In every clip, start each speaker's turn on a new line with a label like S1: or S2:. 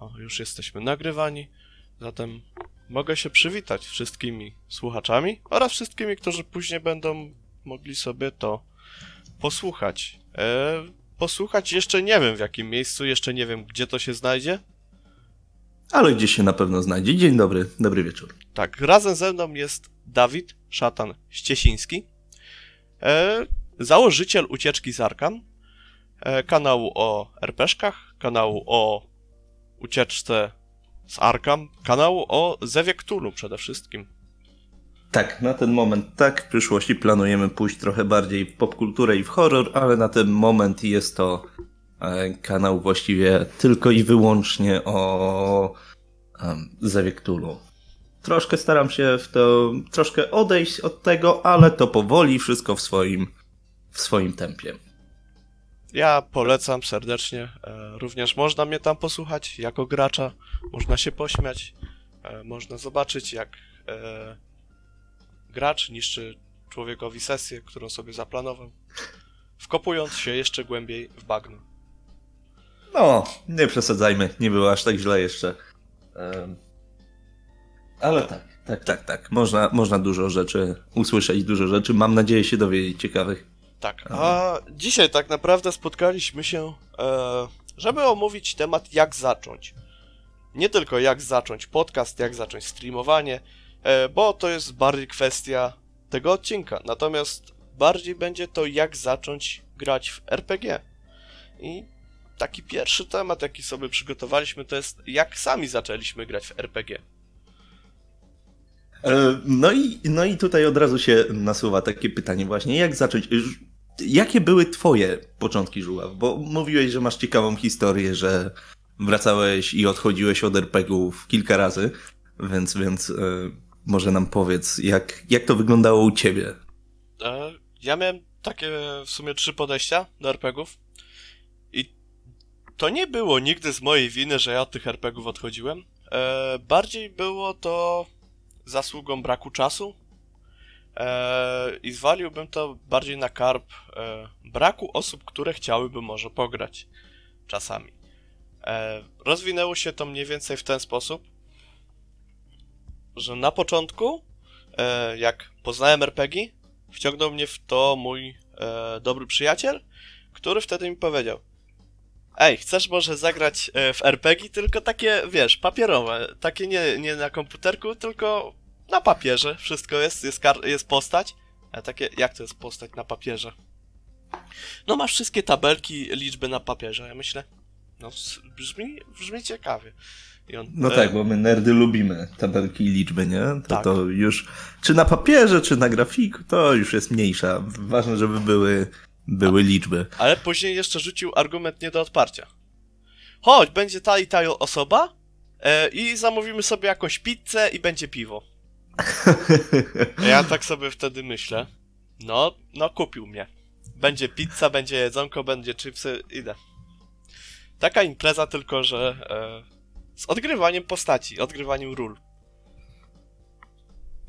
S1: O, już jesteśmy nagrywani, zatem mogę się przywitać wszystkimi słuchaczami oraz wszystkimi, którzy później będą mogli sobie to posłuchać. E, posłuchać jeszcze nie wiem w jakim miejscu, jeszcze nie wiem gdzie to się znajdzie.
S2: Ale gdzieś się na pewno znajdzie. Dzień dobry, dobry wieczór.
S1: Tak, razem ze mną jest Dawid Szatan Ściesiński, e, założyciel Ucieczki z Arkan, e, kanału o RPszkach, kanału o ucieczce z Arkam, kanału o Zewie Cthulhu przede wszystkim.
S2: Tak, na ten moment tak. W przyszłości planujemy pójść trochę bardziej w popkulturę i w horror, ale na ten moment jest to e, kanał właściwie tylko i wyłącznie o um, Zewie Cthulhu. Troszkę staram się w to, troszkę odejść od tego, ale to powoli, wszystko w swoim, w swoim tempie.
S1: Ja polecam serdecznie. E, również można mnie tam posłuchać jako gracza. Można się pośmiać. E, można zobaczyć, jak e, gracz niszczy człowiekowi sesję, którą sobie zaplanował, wkopując się jeszcze głębiej w bagno.
S2: No, nie przesadzajmy, nie było aż tak źle jeszcze. Ale tak, tak, tak, tak. Można, można dużo rzeczy usłyszeć, dużo rzeczy. Mam nadzieję się dowiedzieć ciekawych.
S1: Tak, a dzisiaj tak naprawdę spotkaliśmy się, e, żeby omówić temat jak zacząć. Nie tylko jak zacząć podcast, jak zacząć streamowanie, e, bo to jest bardziej kwestia tego odcinka. Natomiast bardziej będzie to jak zacząć grać w RPG. I taki pierwszy temat, jaki sobie przygotowaliśmy, to jest jak sami zaczęliśmy grać w RPG.
S2: No i, no i tutaj od razu się nasuwa takie pytanie właśnie, jak zacząć... Jakie były twoje początki żuław? Bo mówiłeś, że masz ciekawą historię, że wracałeś i odchodziłeś od RPGów kilka razy, więc, więc e, może nam powiedz, jak, jak to wyglądało u ciebie?
S1: E, ja miałem takie w sumie trzy podejścia do RPGów i to nie było nigdy z mojej winy, że ja od tych RPGów odchodziłem. E, bardziej było to zasługą braku czasu e, i zwaliłbym to bardziej na karp e, braku osób, które chciałyby może pograć czasami. E, rozwinęło się to mniej więcej w ten sposób, że na początku, e, jak poznałem RPG, wciągnął mnie w to mój e, dobry przyjaciel, który wtedy mi powiedział Ej, chcesz może zagrać e, w RPG, tylko takie, wiesz, papierowe, takie nie, nie na komputerku, tylko na papierze, wszystko jest, jest, jest postać. A takie, jak to jest postać na papierze? No masz wszystkie tabelki, liczby na papierze, ja myślę, no brzmi, brzmi ciekawie.
S2: On, no e... tak, bo my nerdy lubimy tabelki i liczby, nie? To, tak. to już, czy na papierze, czy na grafiku, to już jest mniejsza. Ważne, żeby były, były A, liczby.
S1: Ale później jeszcze rzucił argument nie do odparcia. Chodź, będzie ta i ta osoba e, i zamówimy sobie jakąś pizzę i będzie piwo. Ja tak sobie wtedy myślę. No, no kupił mnie. Będzie pizza, będzie jedzonko, będzie chipsy, idę. Taka impreza tylko, że e, z odgrywaniem postaci, odgrywaniem ról.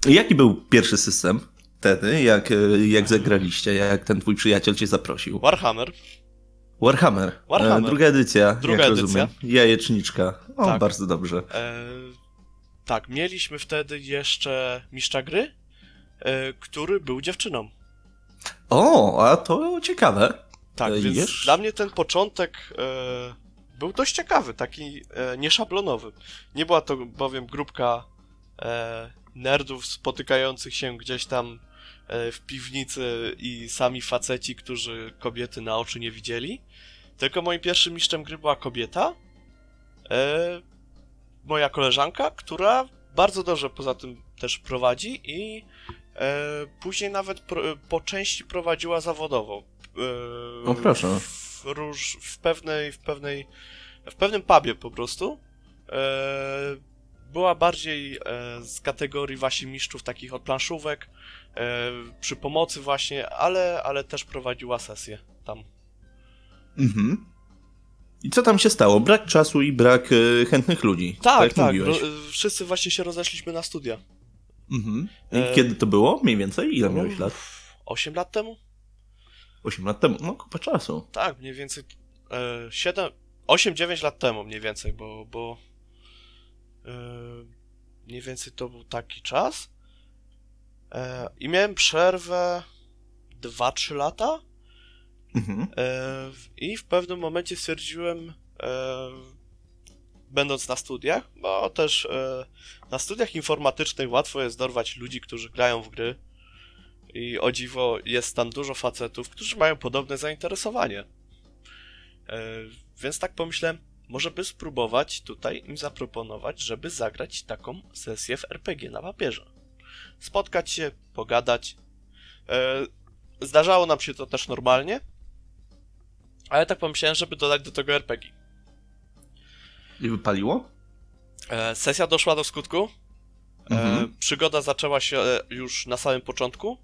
S2: Jaki był pierwszy system wtedy, jak, e, jak zagraliście, jak ten twój przyjaciel cię zaprosił?
S1: Warhammer.
S2: Warhammer. E, Warhammer. Druga edycja,
S1: druga
S2: jak
S1: edycja.
S2: rozumiem. Jajeczniczka. O, tak. bardzo dobrze. E,
S1: tak, mieliśmy wtedy jeszcze mistrza gry, e, który był dziewczyną.
S2: O, a to ciekawe.
S1: Tak, e, więc Jesz? dla mnie ten początek e, był dość ciekawy, taki e, nieszablonowy. Nie była to bowiem grupka e, nerdów spotykających się gdzieś tam e, w piwnicy i sami faceci, którzy kobiety na oczy nie widzieli. Tylko moim pierwszym mistrzem gry była kobieta, moja koleżanka, która bardzo dobrze poza tym też prowadzi i e, później nawet pro, po części prowadziła zawodowo.
S2: E, o proszę.
S1: W, róż, w pewnej, w pewnej, w pewnym pubie po prostu. E, była bardziej e, z kategorii właśnie mistrzów takich od planszówek, e, przy pomocy właśnie, ale, ale też prowadziła sesję tam.
S2: Mhm. I co tam się stało? Brak czasu i brak y, chętnych ludzi.
S1: Tak, tak. tak. Ro, wszyscy właśnie się rozeszliśmy na studia.
S2: Mhm. I e... kiedy to było? Mniej więcej? Ile no, miałeś lat?
S1: 8 lat temu.
S2: 8 lat temu? No, kupa czasu.
S1: Tak, mniej więcej e, 7, 8-9 lat temu mniej więcej, bo, bo yy, mniej więcej to był taki czas. E, I miałem przerwę 2-3 lata.
S2: Mhm.
S1: E, I w pewnym momencie stwierdziłem, e, będąc na studiach, bo też e, na studiach informatycznych łatwo jest dorwać ludzi, którzy grają w gry. I o dziwo jest tam dużo facetów, którzy mają podobne zainteresowanie. Więc tak pomyślałem, może by spróbować tutaj im zaproponować, żeby zagrać taką sesję w RPG na papierze. Spotkać się, pogadać. Zdarzało nam się to też normalnie, ale tak pomyślałem, żeby dodać do tego RPG.
S2: I wypaliło?
S1: E, sesja doszła do skutku. E,
S2: Mhm.
S1: przygoda zaczęła się e, już na samym początku,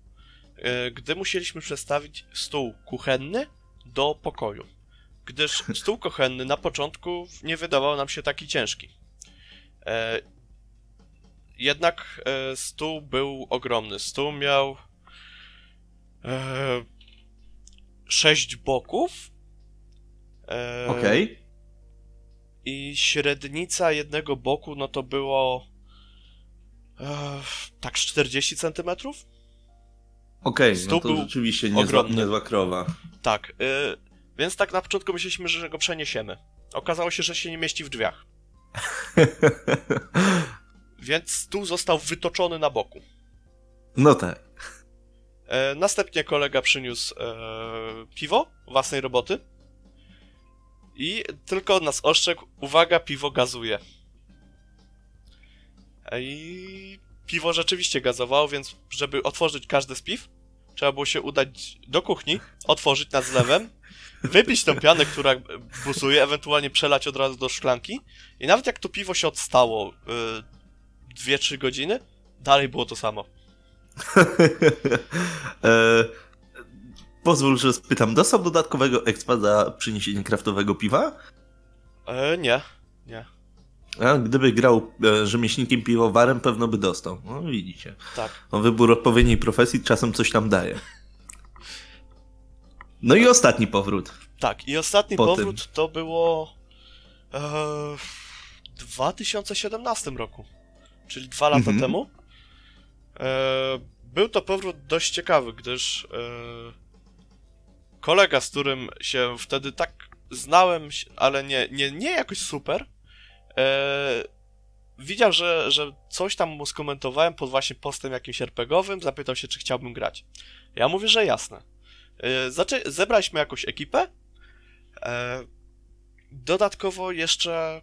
S1: gdy musieliśmy przestawić stół kuchenny do pokoju. Gdyż stół kuchenny na początku nie wydawał nam się taki ciężki. Jednak stół był ogromny. Stół miał sześć boków. E,
S2: Okej.
S1: i średnica jednego boku, no to było e, tak z 40 centymetrów?
S2: Okej, no
S1: Stół
S2: to
S1: był
S2: rzeczywiście niezła, niezła krowa.
S1: Tak. Y, więc tak na początku myśleliśmy, że go przeniesiemy. Okazało się, że się nie mieści w drzwiach. Więc stół został wytoczony na boku.
S2: no tak.
S1: E, następnie kolega przyniósł e, piwo własnej roboty. I tylko nas ostrzegł, uwaga, piwo gazuje. E, I piwo rzeczywiście gazowało, więc żeby otworzyć każdy z piw, trzeba było się udać do kuchni, otworzyć nad zlewem, wypić tą pianę, która busuje, ewentualnie przelać od razu do szklanki. I nawet jak to piwo się odstało y, 2-3 godziny, dalej było to samo.
S2: e, pozwól, że spytam, dostał dodatkowego expa za przyniesienie kraftowego piwa?
S1: E, nie, nie.
S2: A gdyby grał e, rzemieślnikiem piwowarem, pewno by dostał. No widzicie.
S1: Tak.
S2: No, wybór odpowiedniej profesji czasem coś tam daje. No i ostatni powrót.
S1: Tak, i ostatni
S2: Po
S1: powrót to było e, w 2017 roku, czyli dwa lata
S2: Mhm.
S1: temu. E, był to powrót dość ciekawy, gdyż e, kolega, z którym się wtedy tak znałem, ale nie, nie, nie jakoś super, e, widział, że, że coś tam mu skomentowałem pod właśnie postem jakimś RPGowym, zapytał się, czy chciałbym grać. Ja mówię, że jasne. E, zaczę- zebraliśmy jakąś ekipę, E, dodatkowo jeszcze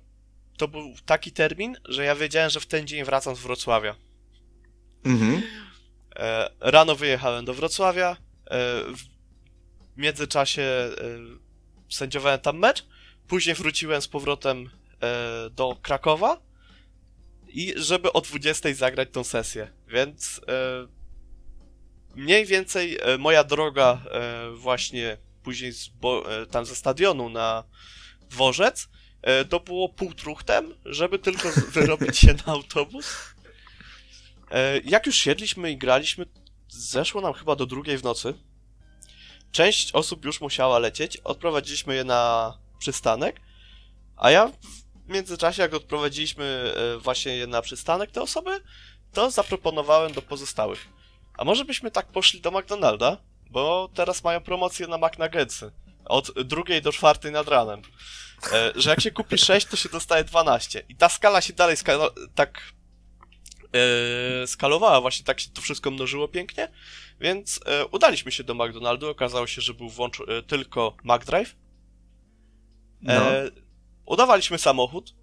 S1: to był taki termin, że ja wiedziałem, że w ten dzień wracam z Wrocławia.
S2: Mhm.
S1: E, rano wyjechałem do Wrocławia, e, w międzyczasie e, sędziowałem tam mecz, później wróciłem z powrotem e, do Krakowa i żeby o 20 zagrać tą sesję, więc e, mniej więcej moja droga właśnie później z, bo, tam ze stadionu na dworzec to było półtruchtem, żeby tylko wyrobić się na autobus. Jak już siedliśmy i graliśmy, zeszło nam chyba do drugiej w nocy. Część osób już musiała lecieć, odprowadziliśmy je na przystanek, a ja w międzyczasie, jak odprowadziliśmy e, właśnie je na przystanek, te osoby, to zaproponowałem do pozostałych. A może byśmy tak poszli do McDonalda? Bo teraz mają promocję na McNuggetsy. Od drugiej do czwartej nad ranem. E, że jak się kupi 6, to się dostaje 12. I ta skala się dalej skala tak e, skalowała, właśnie tak się to wszystko mnożyło pięknie. Więc e, udaliśmy się do McDonaldu. Okazało się, że był włącz e, tylko McDrive.
S2: No.
S1: Udawaliśmy samochód.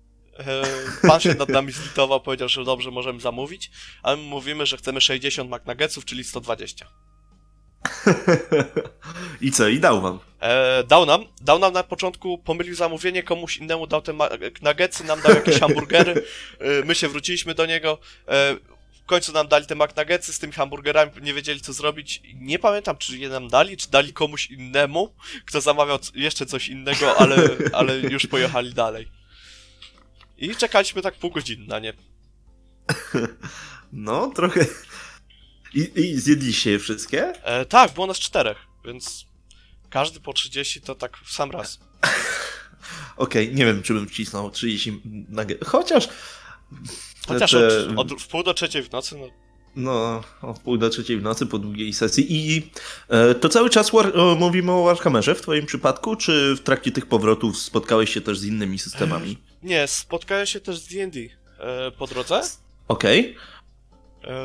S1: Pan się nad nami zlitował, powiedział, że dobrze, możemy zamówić, ale my mówimy, że chcemy 60 McNuggetsów, czyli 120.
S2: I co? I dał wam.
S1: E, dał nam, dał nam na początku, pomylił zamówienie, komuś innemu dał te nuggetsy, nam dał jakieś hamburgery, e, my się wróciliśmy do niego, e, w końcu nam dali te McNuggetsy z tymi hamburgerami, nie wiedzieli co zrobić. Nie pamiętam, czy je nam dali, czy dali komuś innemu, kto zamawiał jeszcze coś innego, ale, ale już pojechali dalej. I czekaliśmy tak pół godziny na nie.
S2: No, trochę. I, i zjedliście je wszystkie?
S1: E, tak, było nas czterech, więc każdy po 30 to tak w sam raz.
S2: Okej, nie wiem, czy bym wcisnął 30 na G. Chociaż...
S1: Chociaż
S2: te-
S1: od, od w pół do trzeciej w nocy, no
S2: No, o wpół do trzeciej w nocy po długiej sesji. I e, to cały czas war, o, mówimy o Warhammerze w twoim przypadku, czy w trakcie tych powrotów spotkałeś się też z innymi systemami?
S1: Nie, spotkałem się też z D&D e, po drodze.
S2: Okej.
S1: E,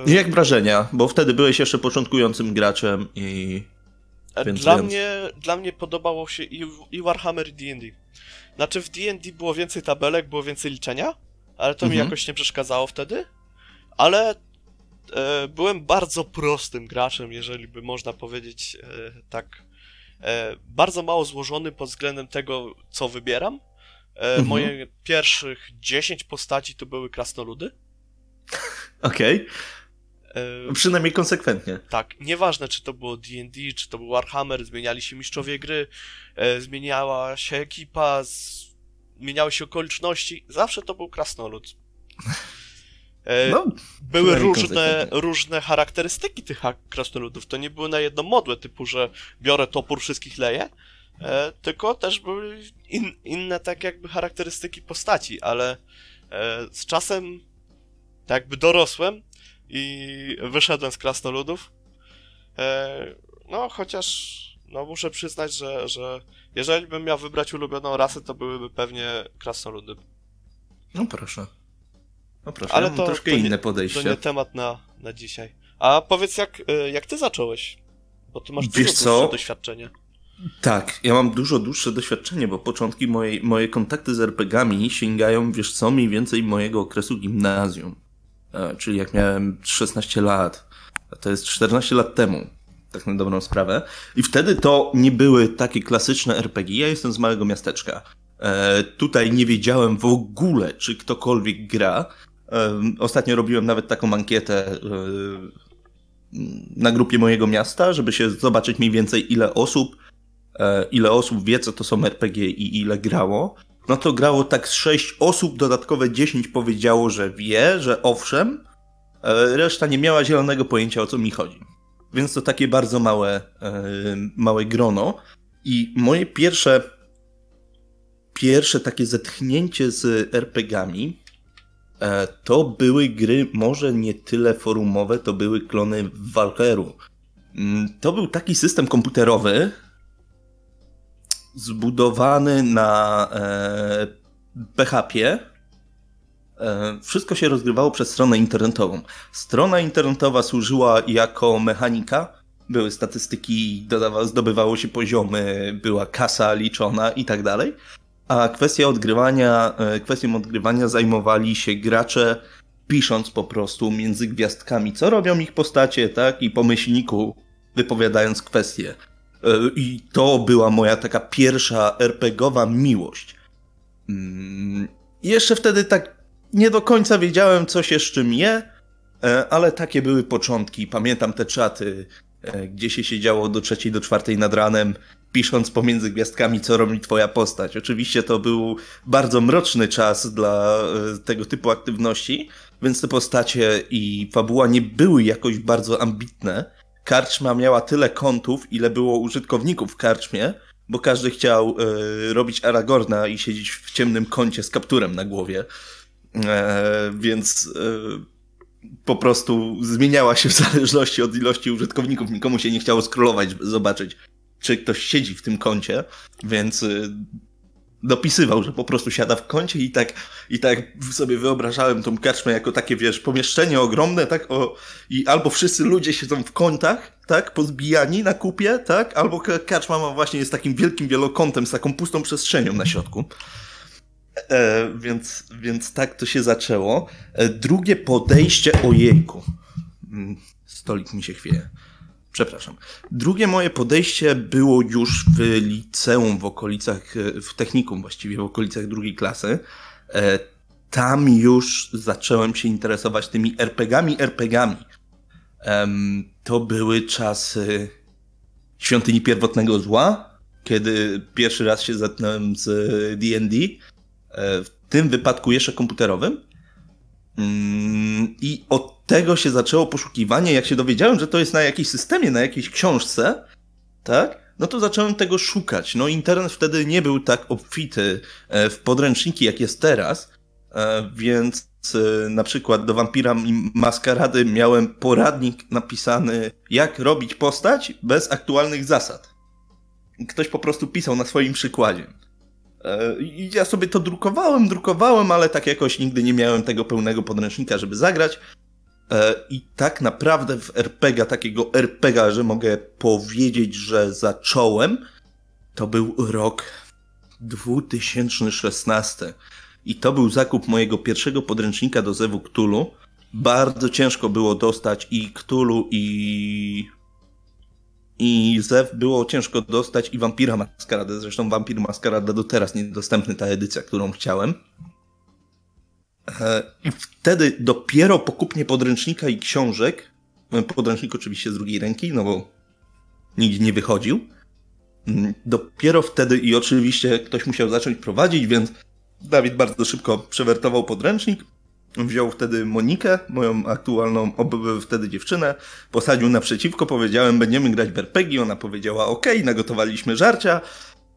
S2: Jak wrażenia? Bo wtedy byłeś jeszcze początkującym graczem i...
S1: e,
S2: więc-
S1: dla,
S2: więc-
S1: Mnie, dla mnie podobało się i, i Warhammer i D&D. Znaczy w D&D było więcej tabelek, było więcej liczenia, ale to mi
S2: Mhm.
S1: jakoś nie przeszkadzało wtedy. Ale e, byłem bardzo prostym graczem, jeżeli by można powiedzieć e, tak. E, bardzo mało złożony pod względem tego, co wybieram. E,
S2: Mhm.
S1: Moje pierwszych 10 postaci to były krasnoludy.
S2: Okej.
S1: E,
S2: Przynajmniej konsekwentnie.
S1: Tak, nieważne czy to było D&D, czy to był Warhammer, zmieniali się mistrzowie gry, e, zmieniała się ekipa, z, zmieniały się okoliczności, zawsze to był krasnolud. E,
S2: No,
S1: były różne, różne charakterystyki tych krasnoludów, to nie były na jedno modłę, typu, że biorę topór, wszystkich leję, e, tylko też były in, inne tak jakby charakterystyki postaci, ale e, z czasem tak jakby dorosłem i wyszedłem z krasnoludów. E, no, chociaż no muszę przyznać, że, że jeżeli bym miał wybrać ulubioną rasę, to byłyby pewnie krasnoludy.
S2: no proszę. No proszę,
S1: Ale
S2: ja
S1: to-
S2: troszkę
S1: to nie-
S2: inne
S1: To
S2: podejście.
S1: nie temat na, na dzisiaj. A powiedz, jak, e, jak ty zacząłeś? Bo ty masz
S2: Wiesz
S1: dużo
S2: co?
S1: dłuższe doświadczenie.
S2: Tak, ja mam dużo dłuższe doświadczenie, bo początki mojej, moje kontakty z RPGami sięgają, wiesz co, mniej więcej mojego okresu gimnazjum. E, czyli jak miałem 16 lat. To jest 14 lat temu, tak na dobrą sprawę. I wtedy to nie były takie klasyczne RPG. Ja jestem z małego miasteczka. E, tutaj nie wiedziałem w ogóle, czy ktokolwiek gra. E, ostatnio robiłem nawet taką ankietę na grupie mojego miasta, żeby się zobaczyć mniej więcej ile osób ile osób wie, co to są RPG i ile grało, no to grało tak z 6 osób, dodatkowe 10 powiedziało, że wie, że owszem, e, reszta nie miała zielonego pojęcia, o co mi chodzi. Więc to takie bardzo małe, e, małe grono. I moje pierwsze, pierwsze takie zetchnięcie z RPGami e, to były gry może nie tyle forumowe, to były klony Valkeru. Mm, To był taki system komputerowy, zbudowany na e, PHP. E, wszystko się rozgrywało przez stronę internetową. Strona internetowa służyła jako mechanika. Były statystyki, dodawa, zdobywało się poziomy, była kasa liczona i tak dalej. A kwestia odgrywania, e, kwestią odgrywania zajmowali się gracze, pisząc po prostu między gwiazdkami, co robią ich postacie, tak? I po myślniku wypowiadając kwestie. E, I to była moja taka pierwsza RPGowa miłość. Mm, Jeszcze wtedy tak nie do końca wiedziałem, co się z czym je, e, ale takie były początki. Pamiętam te czaty, e, gdzie się siedziało do trzeciej, do czwartej nad ranem, pisząc pomiędzy gwiazdkami, co robi twoja postać. Oczywiście to był bardzo mroczny czas dla tego typu aktywności, więc te postacie i fabuła nie były jakoś bardzo ambitne. Karczma miała tyle kątów, ile było użytkowników w karczmie, bo każdy chciał e, robić Aragorna i siedzieć w ciemnym kącie z kapturem na głowie. E, więc e, po prostu zmieniała się w zależności od ilości użytkowników. Nikomu się nie chciało scrollować, zobaczyć, czy ktoś siedzi w tym kącie, więc e, dopisywał, że po prostu siada w kącie i tak, i tak sobie wyobrażałem tą karczmę jako takie, wiesz, pomieszczenie ogromne, tak, o, i albo wszyscy ludzie siedzą w kątach, tak, pozbijani na kupie, tak, albo ka- karczma ma właśnie jest takim wielkim wielokątem z taką pustą przestrzenią na środku. E, więc, więc tak to się zaczęło. E, drugie podejście, ojejku. Mm, Stolik mi się chwieje. Przepraszam. Drugie moje podejście było już w liceum, w okolicach, e, w technikum właściwie, w okolicach drugiej klasy. E, Tam już zacząłem się interesować tymi RPGami, RPGami. To były czasy Świątyni Pierwotnego Zła, kiedy pierwszy raz się zetknąłem z D&D, e, w tym wypadku jeszcze komputerowym. Mm, I od tego się zaczęło poszukiwanie. Jak się dowiedziałem, że to jest na jakimś systemie, na jakiejś książce, tak? no to zacząłem tego szukać. No internet wtedy nie był tak obfity e, w podręczniki, jak jest teraz, e, więc e, na przykład do Wampira Maskarady miałem poradnik napisany, jak robić postać bez aktualnych zasad. Ktoś po prostu pisał na swoim przykładzie. I ja sobie to drukowałem, drukowałem, ale tak jakoś nigdy nie miałem tego pełnego podręcznika, żeby zagrać. I tak naprawdę w RPG, takiego RPG, że mogę powiedzieć, że zacząłem, to był rok 2016. I to był zakup mojego pierwszego podręcznika do Zewu Cthulhu. Bardzo ciężko było dostać i Cthulhu, i. I Zew było ciężko dostać, i Vampira Maskarada. Zresztą Vampir Maskarada do teraz niedostępny, ta edycja, którą chciałem. E, I wtedy dopiero po kupnie podręcznika i książek, e, podręcznik oczywiście z drugiej ręki, no bo nigdzie nie wychodził, mm, dopiero wtedy i oczywiście ktoś musiał zacząć prowadzić, więc Dawid bardzo szybko przewertował podręcznik, wziął wtedy Monikę, moją aktualną wtedy dziewczynę, posadził naprzeciwko, powiedziałem, będziemy grać RPG, ona powiedziała ok, nagotowaliśmy żarcia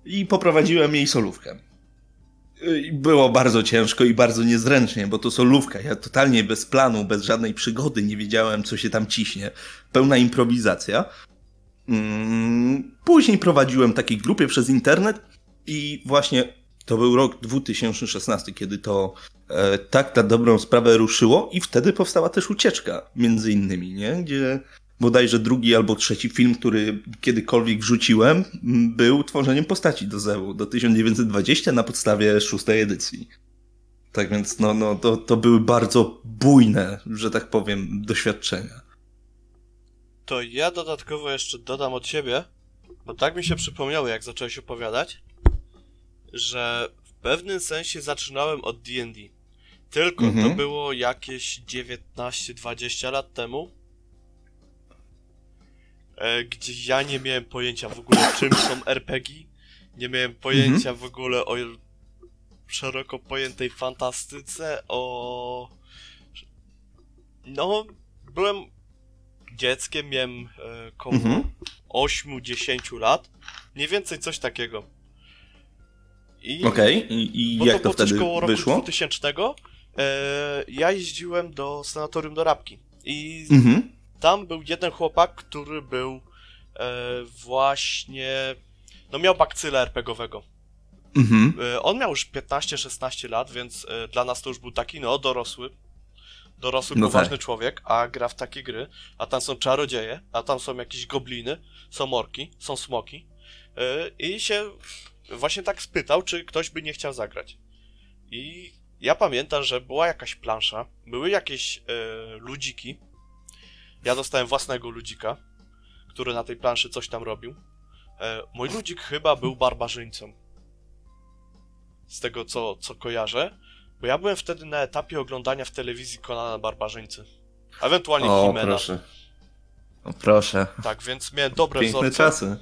S2: i poprowadziłem jej solówkę. Było bardzo ciężko i bardzo niezręcznie, bo to solówka. Ja totalnie bez planu, bez żadnej przygody nie wiedziałem, co się tam ciśnie. Pełna improwizacja. Mm, później prowadziłem takiej grupie przez internet i właśnie to był rok 2016, kiedy to e, tak na dobrą sprawę ruszyło i wtedy powstała też ucieczka, między innymi, nie? Gdzie bodajże drugi albo trzeci film, który kiedykolwiek wrzuciłem, był tworzeniem postaci do Zewu do 1920 na podstawie szóstej edycji. Tak więc no, no, to, to były bardzo bujne, że tak powiem, doświadczenia.
S1: To ja dodatkowo jeszcze dodam od siebie, bo tak mi się przypomniało, jak zacząłeś opowiadać, że w pewnym sensie zaczynałem od D&D. Tylko mhm. to było jakieś 19-20 lat temu gdzie ja nie miałem pojęcia w ogóle czym są RPG, nie miałem pojęcia mhm. w ogóle o szeroko pojętej fantastyce, o... No, byłem dzieckiem, miałem e, koło mhm. 8-10 lat, mniej więcej coś takiego.
S2: I, Okej, okay. i, i jak to, to wtedy koło wyszło?
S1: roku 2000 e, ja jeździłem do sanatorium do Rabki i mhm tam był jeden chłopak, który był e, właśnie. No miał bakcyla RPGowego. Mhm. E, on miał już 15-16 lat, więc e, dla nas to już był taki, no, dorosły. Dorosły, no poważny tak. człowiek, a gra w takie gry. A tam są czarodzieje, a tam są jakieś gobliny, są orki, są smoki. E, I się właśnie tak spytał, czy ktoś by nie chciał zagrać. I ja pamiętam, że była jakaś plansza, były jakieś e, ludziki, ja dostałem własnego ludzika, który na tej planszy coś tam robił. E, mój ludzik chyba był barbarzyńcą. Z tego, co, co kojarzę. Bo ja byłem wtedy na etapie oglądania w telewizji Konana Barbarzyńcy. Ewentualnie o, Himena.
S2: proszę. O, proszę.
S1: Tak, więc miałem dobre
S2: Piękne wzorce. czasy.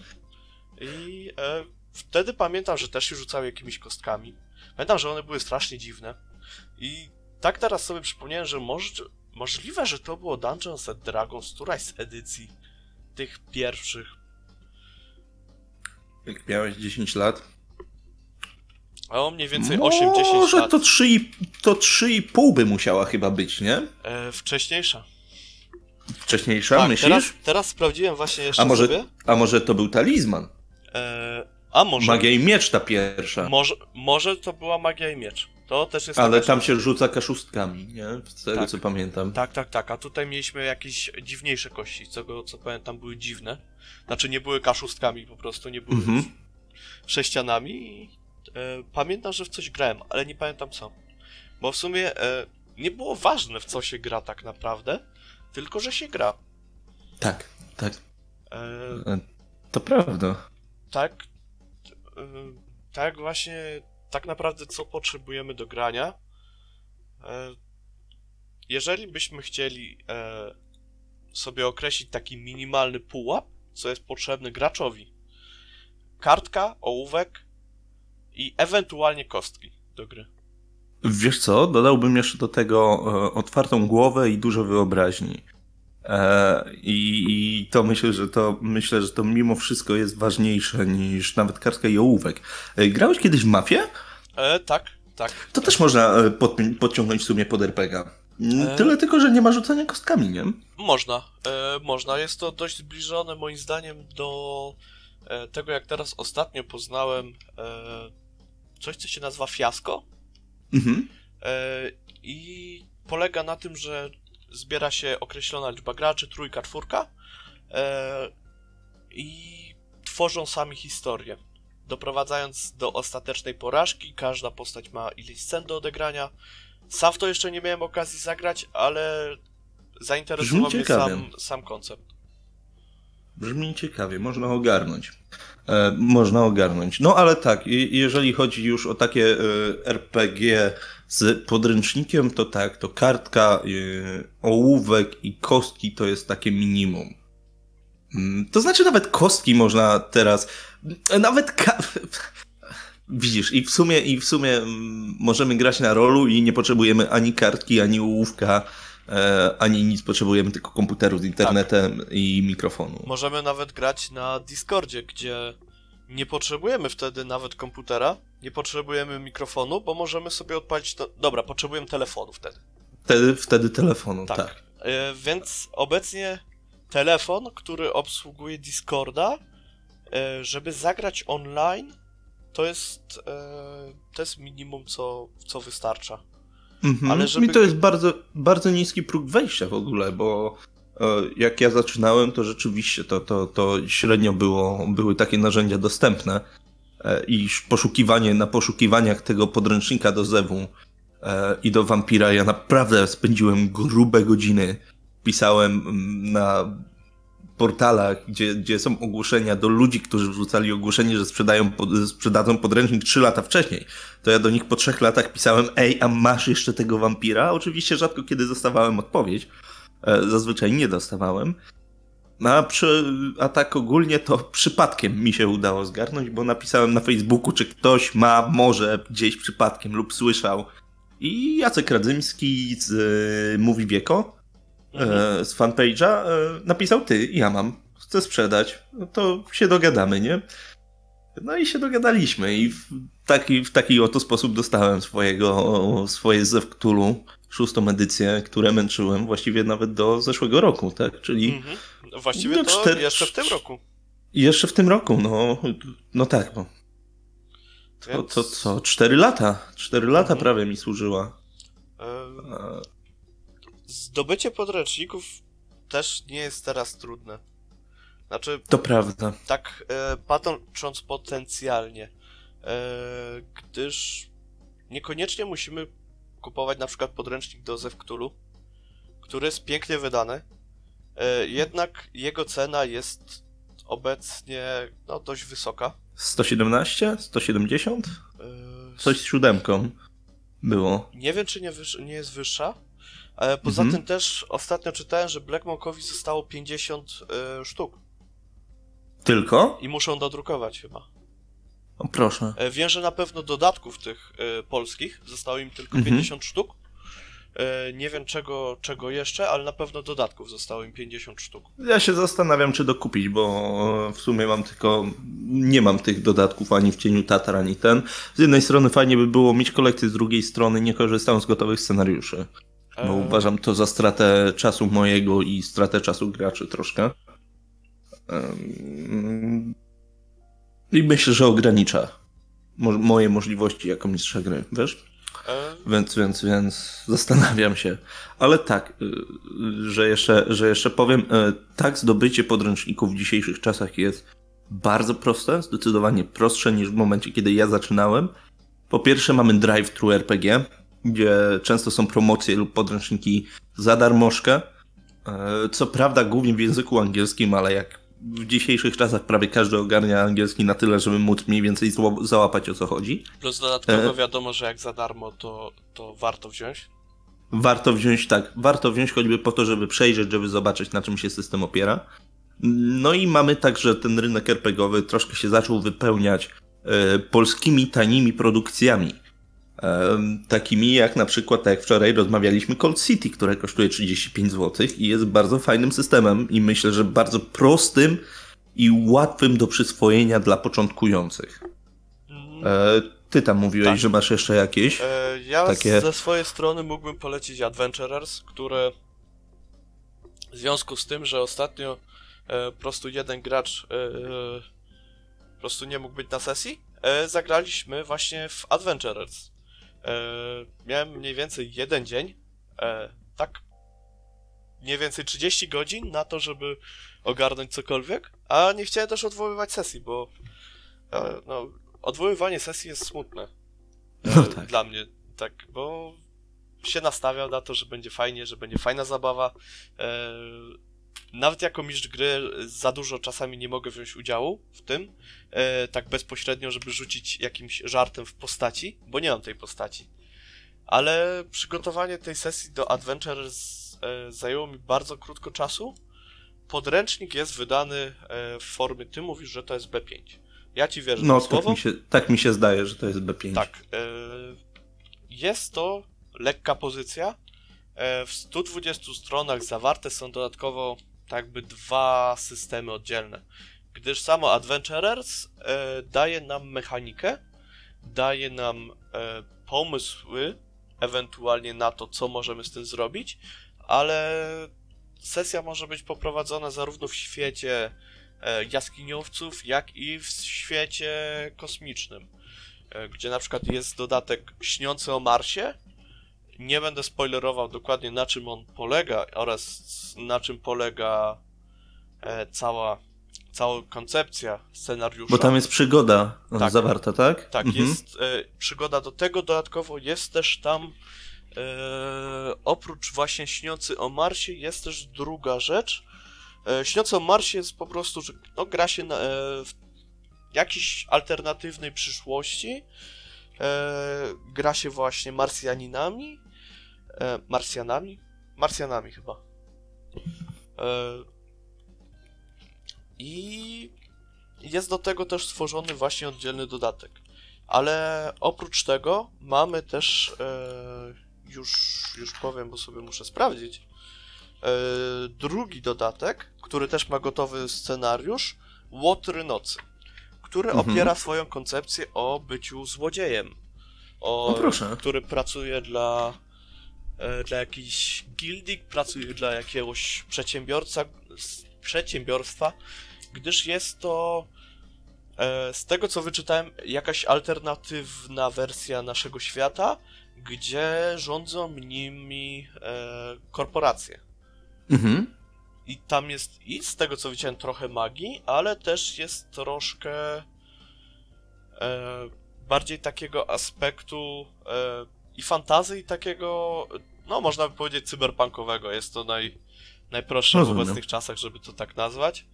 S1: I e, wtedy pamiętam, że też się rzucały jakimiś kostkami. Pamiętam, że one były strasznie dziwne. I tak teraz sobie przypomniałem, że może, Możliwe, że to było Dungeons and Dragons, któraś z edycji tych pierwszych.
S2: Jak miałeś 10 lat?
S1: A o mniej więcej 8-10 lat.
S2: Może to 3,5 to 3,5 by musiała chyba być, nie?
S1: E, wcześniejsza.
S2: Wcześniejsza, tak, myślisz?
S1: Teraz, teraz sprawdziłem właśnie jeszcze
S2: a może,
S1: sobie.
S2: A może to był talizman?
S1: E, a może...
S2: Magia i miecz ta pierwsza.
S1: Może, może to była magia i miecz. To też jest.
S2: Ale tam się rzuca kaszustkami, nie? Z tego tak. co pamiętam.
S1: Tak, tak, tak. A tutaj mieliśmy jakieś dziwniejsze kości, tego co pamiętam były dziwne. Znaczy nie były kaszustkami, po prostu nie były mhm. sześcianami. E, pamiętam, że w coś grałem, ale nie pamiętam co. Bo w sumie e, nie było ważne w co się gra tak naprawdę, tylko że się gra.
S2: Tak, tak. E, e to prawda.
S1: Tak. Tak właśnie tak naprawdę co potrzebujemy do grania. E, jeżeli byśmy chcieli e, sobie określić taki minimalny pułap, co jest potrzebny graczowi, kartka, ołówek i ewentualnie kostki do gry.
S2: Wiesz co, dodałbym jeszcze do tego e, otwartą głowę i dużo wyobraźni. E, I, I to myślę, że to myślę, że to mimo wszystko jest ważniejsze niż nawet kartka i ołówek. E, grałeś kiedyś w mafię?
S1: E, tak, tak.
S2: To też można e, pod, podciągnąć w sumie pod RPG.
S1: E.
S2: Tyle tylko, że nie ma rzucania kostkami, nie?
S1: Można, e, można. Jest to dość zbliżone moim zdaniem do tego, jak teraz ostatnio poznałem coś, co się nazywa fiasko.
S2: Mhm.
S1: I polega na tym, że zbiera się określona liczba graczy, trójka, czwórka e, i tworzą sami historię. Doprowadzając do ostatecznej porażki, każda postać ma ileś scen do odegrania. Sam w to jeszcze nie miałem okazji zagrać, ale zainteresował mnie sam, sam koncept.
S2: Brzmi ciekawie, można ogarnąć. E, można ogarnąć. No ale tak, jeżeli chodzi już o takie e, RPG z podręcznikiem, to tak, to kartka, e, ołówek i kostki to jest takie minimum. Mm, To znaczy nawet kostki można teraz, nawet ka- Widzisz, i w sumie, i w sumie mm, możemy grać na rolu i nie potrzebujemy ani kartki, ani ołówka, e, ani nic, potrzebujemy tylko komputeru z internetem i mikrofonu.
S1: Możemy nawet grać na Discordzie, gdzie nie potrzebujemy wtedy nawet komputera, nie potrzebujemy mikrofonu, bo możemy sobie odpalić to. Dobra, potrzebujemy telefonu wtedy.
S2: Wtedy, wtedy telefonu,
S1: Tak.
S2: tak.
S1: E, więc obecnie telefon, który obsługuje Discorda, e, żeby zagrać online, to jest, e, to jest minimum, co, co wystarcza.
S2: Mhm.
S1: Ale żeby-
S2: I to jest bardzo, bardzo niski próg wejścia w ogóle, bo jak ja zaczynałem, to rzeczywiście to, to, to średnio było, były takie narzędzia dostępne e, i poszukiwanie na poszukiwaniach tego podręcznika do Zewu e, i do Vampira ja naprawdę spędziłem grube godziny. Pisałem mm, na portalach, gdzie, gdzie są ogłoszenia do ludzi, którzy wrzucali ogłoszenie, że sprzedają, sprzedadzą podręcznik 3 lata wcześniej. To ja do nich po trzech latach pisałem, ej, a masz jeszcze tego wampira? Oczywiście rzadko kiedy dostawałem odpowiedź. E, Zazwyczaj nie dostawałem. No, a, przy, a tak ogólnie to przypadkiem mi się udało zgarnąć, bo napisałem na Facebooku, czy ktoś ma może gdzieś przypadkiem lub słyszał. I Jacek Radzyński z y, Mówi Wieko,
S1: Mhm.
S2: e, z fanpage'a, napisał ty, ja mam, chcę sprzedać, no to się dogadamy, nie? No i się dogadaliśmy i w taki, w taki oto sposób dostałem swojego, swoje Zew Cthulhu, szóstą edycję, które męczyłem właściwie nawet do zeszłego roku, tak? Czyli
S1: Mhm. Właściwie
S2: No,
S1: to
S2: cztery-
S1: jeszcze w tym roku.
S2: jeszcze w tym roku, no, no tak, bo to,
S1: Więc,
S2: to co, cztery lata, cztery lata
S1: Mhm.
S2: prawie mi służyła.
S1: E, Zdobycie podręczników też nie jest teraz trudne. Znaczy,
S2: To prawda.
S1: tak e, patrząc potencjalnie, e, gdyż niekoniecznie musimy kupować na przykład podręcznik do Zew Cthulhu, który jest pięknie wydany, e, jednak jego cena jest obecnie no, dość wysoka.
S2: 117? 170?
S1: E,
S2: Coś z siódemką było.
S1: Nie wiem, czy nie, wyż- nie jest wyższa. E, poza
S2: Mhm.
S1: tym też ostatnio czytałem, że Black Monkowi zostało 50 e, sztuk
S2: Tylko?
S1: i muszą dodrukować chyba.
S2: O, proszę.
S1: E, wiem, że na pewno dodatków tych e, polskich zostało im tylko
S2: Mhm.
S1: 50 sztuk. E, nie wiem czego, czego jeszcze, ale na pewno dodatków zostało im 50 sztuk.
S2: Ja się zastanawiam, czy dokupić, bo w sumie mam tylko. Nie mam tych dodatków ani w cieniu Tatar, ani ten. Z jednej strony fajnie by było mieć kolekcję, z drugiej strony nie korzystam z gotowych scenariuszy. Bo uważam to za stratę czasu mojego i stratę czasu graczy troszkę. I myślę, że ogranicza mo- moje możliwości jako mistrza gry, wiesz?
S1: e,
S2: Więc, więc, więc zastanawiam się. Ale tak, y, y, że jeszcze, że jeszcze powiem, y, tak, zdobycie podręczników w dzisiejszych czasach jest bardzo proste, zdecydowanie prostsze niż w momencie, kiedy ja zaczynałem. Po pierwsze mamy drive-thru RPG, gdzie często są promocje lub podręczniki za darmożkę. Y, Co prawda głównie w języku angielskim, ale jak w dzisiejszych czasach prawie każdy ogarnia angielski na tyle, żeby móc mniej więcej załapać o co chodzi.
S1: plus dodatkowo
S2: e-
S1: wiadomo, że jak za darmo, to, to warto wziąć.
S2: Warto wziąć, tak, warto wziąć choćby po to, żeby przejrzeć, żeby zobaczyć, na czym się system opiera. No i mamy także ten rynek RPGowy troszkę się zaczął wypełniać e, polskimi tanimi produkcjami. Takimi jak na przykład, tak jak wczoraj rozmawialiśmy, Cold City, które kosztuje 35 zł i jest bardzo fajnym systemem i myślę, że bardzo prostym i łatwym do przyswojenia dla początkujących.
S1: Mm,
S2: E, ty tam mówiłeś,
S1: Tak.
S2: że masz jeszcze jakieś?
S1: E, ja
S2: takie-
S1: ze swojej strony mógłbym polecić Adventurers, które w związku z tym, że ostatnio e, po prostu jeden gracz po prostu nie mógł być na sesji, zagraliśmy właśnie w Adventurers. E, miałem mniej więcej jeden dzień, e, tak mniej więcej 30 godzin na to, żeby ogarnąć cokolwiek, a nie chciałem też odwoływać sesji, bo e, no, odwoływanie sesji jest smutne.
S2: No tak.
S1: Dla mnie, tak, bo się nastawiał na to, że będzie fajnie, że będzie fajna zabawa. Nawet jako mistrz gry za dużo czasami nie mogę wziąć udziału w tym, e, tak bezpośrednio, żeby rzucić jakimś żartem w postaci, bo nie mam tej postaci. Ale przygotowanie tej sesji do Adventures e, zajęło mi bardzo krótko czasu. Podręcznik jest wydany e, w formie, ty mówisz, że to jest B5. Ja ci wierzę
S2: No, tak
S1: słowo.
S2: mi, się, tak mi się zdaje, że to jest B5.
S1: Tak. e, Jest to lekka pozycja. E, W 120 stronach zawarte są dodatkowo jakby dwa systemy oddzielne. Gdyż samo Adventurers e, daje nam mechanikę, daje nam e, pomysły, ewentualnie na to, co możemy z tym zrobić, ale sesja może być poprowadzona zarówno w świecie jaskiniowców, jak i w świecie kosmicznym gdzie na przykład jest dodatek śniący o Marsie. Nie będę spoilerował dokładnie na czym on polega oraz na czym polega e, cała, cała koncepcja scenariusza.
S2: Bo tam jest przygoda
S1: Tak.
S2: zawarta, tak?
S1: Tak,
S2: Mhm.
S1: jest e, przygoda do tego, dodatkowo jest też tam e, oprócz właśnie śniący o Marsie jest też druga rzecz. Śniący o Marsie jest po prostu, że no, gra się na, w jakiejś alternatywnej przyszłości. E, gra się właśnie Marsjaninami. E, Marsjanami? Marsjanami chyba. E, I jest do tego też stworzony właśnie oddzielny dodatek. Ale oprócz tego mamy też, e, już, już powiem, bo sobie muszę sprawdzić, e, drugi dodatek, który też ma gotowy scenariusz, Łotry Nocy, który
S2: Mhm.
S1: opiera swoją koncepcję o byciu złodziejem. O,
S2: O, proszę.
S1: Który pracuje dla, dla jakiejś gildii, pracuje dla jakiegoś przedsiębiorca, przedsiębiorstwa, gdyż jest to e, z tego co wyczytałem, jakaś alternatywna wersja naszego świata, gdzie rządzą nimi e, korporacje.
S2: Mhm.
S1: I tam jest i z tego co widziałem trochę magii, ale też jest troszkę e, bardziej takiego aspektu e, i fantazji, i takiego, no można by powiedzieć cyberpunkowego. Jest to naj, najprostsze w
S2: Rozumiem.
S1: obecnych czasach, żeby to tak nazwać.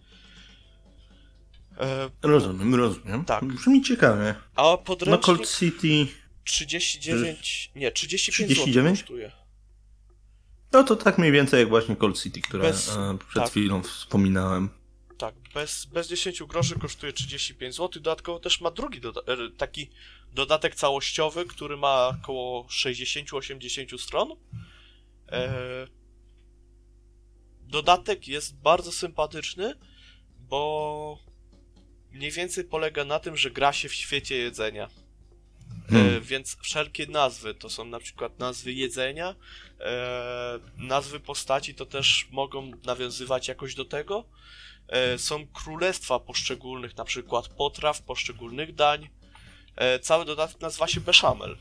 S1: E,
S2: Rozumiem, rozumiem.
S1: Tak.
S2: Brzmi ciekawie.
S1: a
S2: No
S1: podręcznik
S2: Cold City,
S1: 39, nie, 35
S2: 39?
S1: zł kosztuje.
S2: no to tak mniej więcej jak właśnie Cold City, które
S1: Bez-
S2: e, przed
S1: tak.
S2: chwilą wspominałem.
S1: Tak, bez, bez 10 groszy kosztuje 35 zł. Dodatkowo też ma drugi e, taki dodatek całościowy, który ma około 60-80 stron. E, dodatek jest bardzo sympatyczny, bo mniej więcej polega na tym, że gra się w świecie jedzenia. E,
S2: Hmm.
S1: więc wszelkie nazwy to są na przykład nazwy jedzenia, e, nazwy postaci to też mogą nawiązywać jakoś do tego. Są królestwa poszczególnych, na przykład potraw, poszczególnych dań. E, cały dodatek nazywa się Beszamel.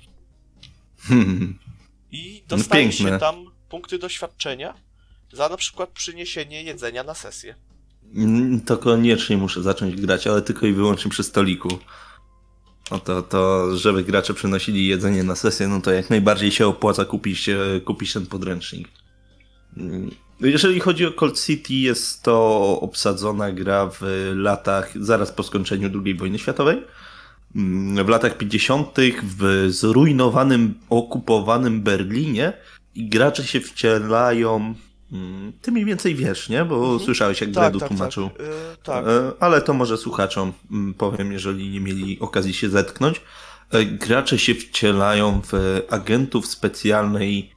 S2: Hmm.
S1: I
S2: No
S1: dostaje
S2: piękne.
S1: się tam punkty doświadczenia za na przykład przyniesienie jedzenia na sesję.
S2: Mm, To koniecznie muszę zacząć grać, ale tylko i wyłącznie przy stoliku. No to, to żeby gracze przynosili jedzenie na sesję, no to jak najbardziej się opłaca kupić, e, kupić ten podręcznik. Mm, Jeżeli chodzi o Cold City, jest to obsadzona gra w latach zaraz po skończeniu II wojny światowej. W latach 50. w zrujnowanym, okupowanym Berlinie i gracze się wcielają. mm, Ty mniej więcej wiesz, nie? Bo
S1: Mhm.
S2: słyszałeś, jak Gredu tłumaczył.
S1: Tak, e, tak.
S2: E, Ale to może słuchaczom mm, powiem, jeżeli nie mieli okazji się zetknąć. e, gracze się wcielają w agentów specjalnej.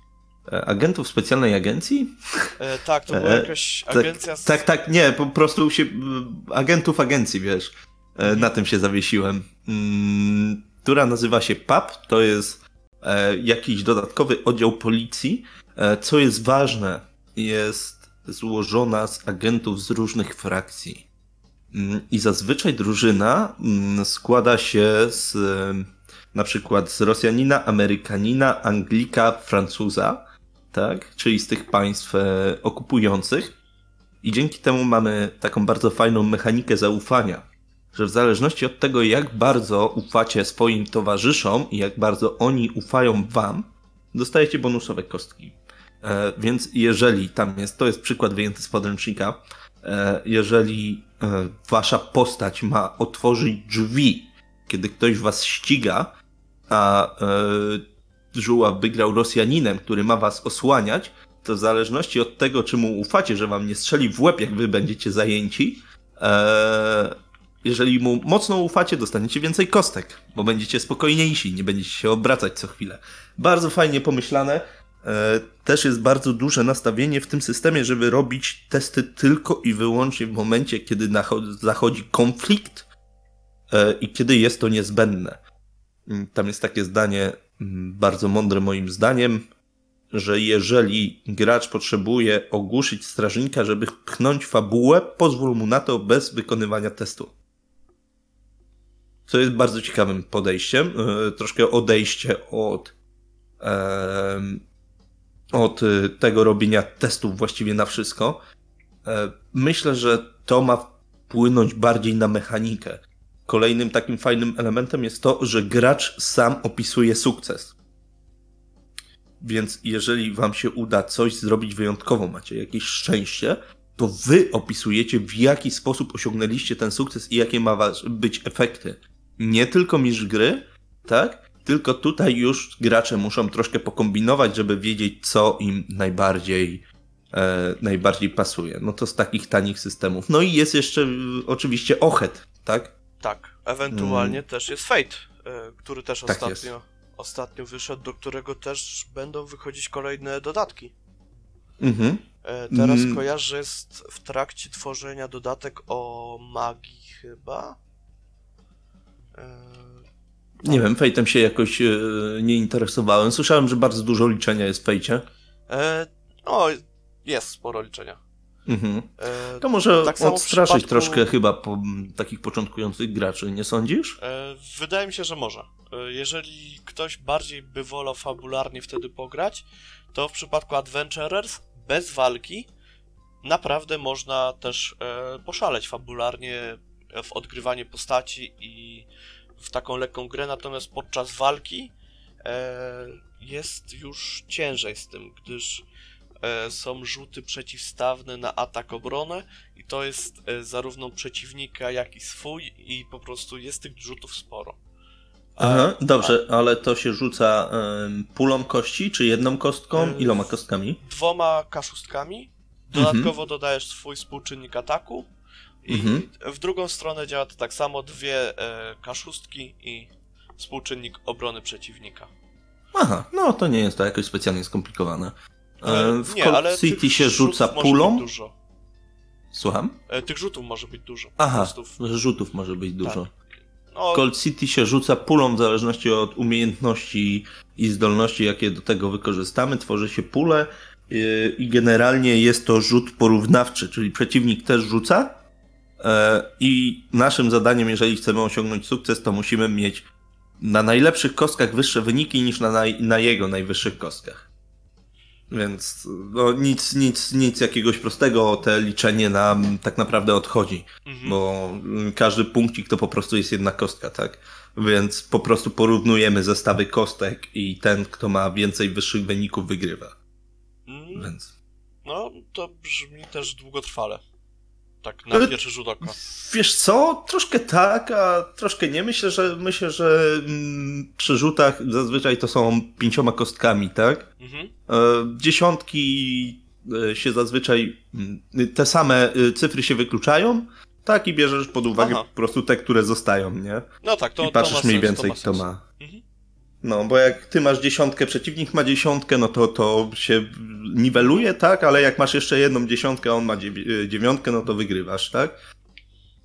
S2: Agentów specjalnej agencji?
S1: E, tak, to była jakaś
S2: tak,
S1: agencja z...
S2: Tak, tak, nie, po prostu się. Agentów agencji, wiesz. E, Na tym się zawiesiłem. Mm, Która nazywa się PAP. To jest e, jakiś dodatkowy oddział policji. E, Co jest ważne, jest złożona z agentów z różnych frakcji. Mm, I zazwyczaj drużyna mm, składa się z na przykład z Rosjanina, Amerykanina, Anglika, Francuza, tak? Czyli z tych państw okupujących. I dzięki temu mamy taką bardzo fajną mechanikę zaufania, że w zależności od tego, jak bardzo ufacie swoim towarzyszom i jak bardzo oni ufają wam, dostajecie bonusowe kostki. E, więc jeżeli tam jest, to jest przykład wyjęty z podręcznika, e, jeżeli e, wasza postać ma otworzyć drzwi, kiedy ktoś was ściga, a e, żuław wygrał Rosjaninem, który ma was osłaniać, to w zależności od tego, czy mu ufacie, że wam nie strzeli w łeb, jak wy będziecie zajęci, e, jeżeli mu mocno ufacie, dostaniecie więcej kostek, bo będziecie spokojniejsi, nie będziecie się obracać co chwilę. Bardzo fajnie pomyślane. E, też jest bardzo duże nastawienie w tym systemie, żeby robić testy tylko i wyłącznie w momencie, kiedy zachodzi konflikt e, i kiedy jest to niezbędne. Mm, Tam jest takie zdanie, mm, bardzo mądre moim zdaniem, że jeżeli gracz potrzebuje ogłuszyć strażnika, żeby pchnąć fabułę, pozwól mu na to bez wykonywania testu. Co jest bardzo ciekawym podejściem. e, Troszkę odejście od, od e, tego robienia testów właściwie na wszystko. E, Myślę, że to ma wpłynąć bardziej na mechanikę. Kolejnym takim fajnym elementem jest to, że gracz sam opisuje sukces. Więc jeżeli wam się uda coś zrobić wyjątkowo, macie jakieś szczęście, to wy opisujecie w jaki sposób osiągnęliście ten sukces i jakie ma być efekty. Nie tylko mistrz gry, tak? Tylko tutaj już gracze muszą troszkę pokombinować, żeby wiedzieć, co im najbardziej, e, najbardziej pasuje. No to z takich tanich systemów. No i jest jeszcze y, oczywiście Ochet, tak?
S1: Tak, ewentualnie też jest Fate, e, który też
S2: Mm. Tak
S1: ostatnio, ostatnio wyszedł, do którego też będą wychodzić kolejne dodatki.
S2: Mhm.
S1: E, Teraz
S2: Mm.
S1: kojarzę, że jest w trakcie tworzenia dodatek o magii chyba. E,
S2: Nie wiem, Fejtem się jakoś e, nie interesowałem. Słyszałem, że bardzo dużo liczenia jest w Fejcie.
S1: e, no, jest sporo liczenia.
S2: Mhm.
S1: E,
S2: To może
S1: Tak
S2: odstraszyć
S1: przypadku-
S2: troszkę chyba po, takich początkujących graczy, nie sądzisz?
S1: Wydaje mi się, że może. Jeżeli ktoś bardziej by wolał fabularnie wtedy pograć, to w przypadku Adventurers bez walki naprawdę można też poszaleć fabularnie w odgrywanie postaci i w taką lekką grę, natomiast podczas walki e, jest już ciężej z tym, gdyż e, są rzuty przeciwstawne na atak obronę i to jest e, zarówno przeciwnika, jak i swój i po prostu jest tych rzutów sporo. A-
S2: Aha, dobrze, ale to się rzuca pulą kości, czy jedną kostką?
S1: Em,
S2: Iloma kostkami?
S1: Dwoma kaszustkami, dodatkowo dodajesz swój współczynnik ataku i
S2: Mhm.
S1: w drugą stronę działa to tak samo, dwie e, kaszustki i współczynnik obrony przeciwnika.
S2: Aha, no to nie jest to jakoś specjalnie skomplikowane.
S1: E,
S2: E, w
S1: nie,
S2: Cold City się rzuca
S1: może
S2: pulą?
S1: Być dużo.
S2: Słucham?
S1: E, tych rzutów może być dużo.
S2: Aha,
S1: Testów.
S2: rzutów może być dużo.
S1: No,
S2: W Cold City się rzuca pulą w zależności od umiejętności i zdolności, jakie do tego wykorzystamy. Tworzy się pulę yy, i generalnie jest to rzut porównawczy, czyli przeciwnik też rzuca e, i naszym zadaniem, jeżeli chcemy osiągnąć sukces, to musimy mieć na najlepszych kostkach wyższe wyniki niż na, naj, na jego najwyższych kostkach. Więc no, nic, nic, nic jakiegoś prostego, te liczenie nam tak naprawdę odchodzi
S1: mhm.
S2: bo każdy punkcik to po prostu jest jedna kostka, tak? Więc po prostu porównujemy zestawy kostek i ten, kto ma więcej wyższych wyników, wygrywa.
S1: Mm,
S2: Więc.
S1: No, to brzmi też długotrwale. Tak, na pierwszy rzut oka.
S2: Wiesz co? Troszkę tak, a troszkę nie. Myślę, że myślę, że mm, przy rzutach zazwyczaj to są pięcioma kostkami, tak?
S1: Mhm.
S2: E, dziesiątki e, się zazwyczaj. mm, Te same e, cyfry się wykluczają, tak? I bierzesz pod uwagę
S1: Aha.
S2: po prostu te, które zostają, nie?
S1: No tak, to
S2: I patrzysz
S1: to
S2: mniej
S1: sens,
S2: więcej,
S1: to ma
S2: kto ma.
S1: Mhm.
S2: No, bo jak ty masz dziesiątkę, przeciwnik ma dziesiątkę, no to to się niweluje, tak? Ale jak masz jeszcze jedną dziesiątkę, a on ma dziew- dziewiątkę, no to wygrywasz, tak?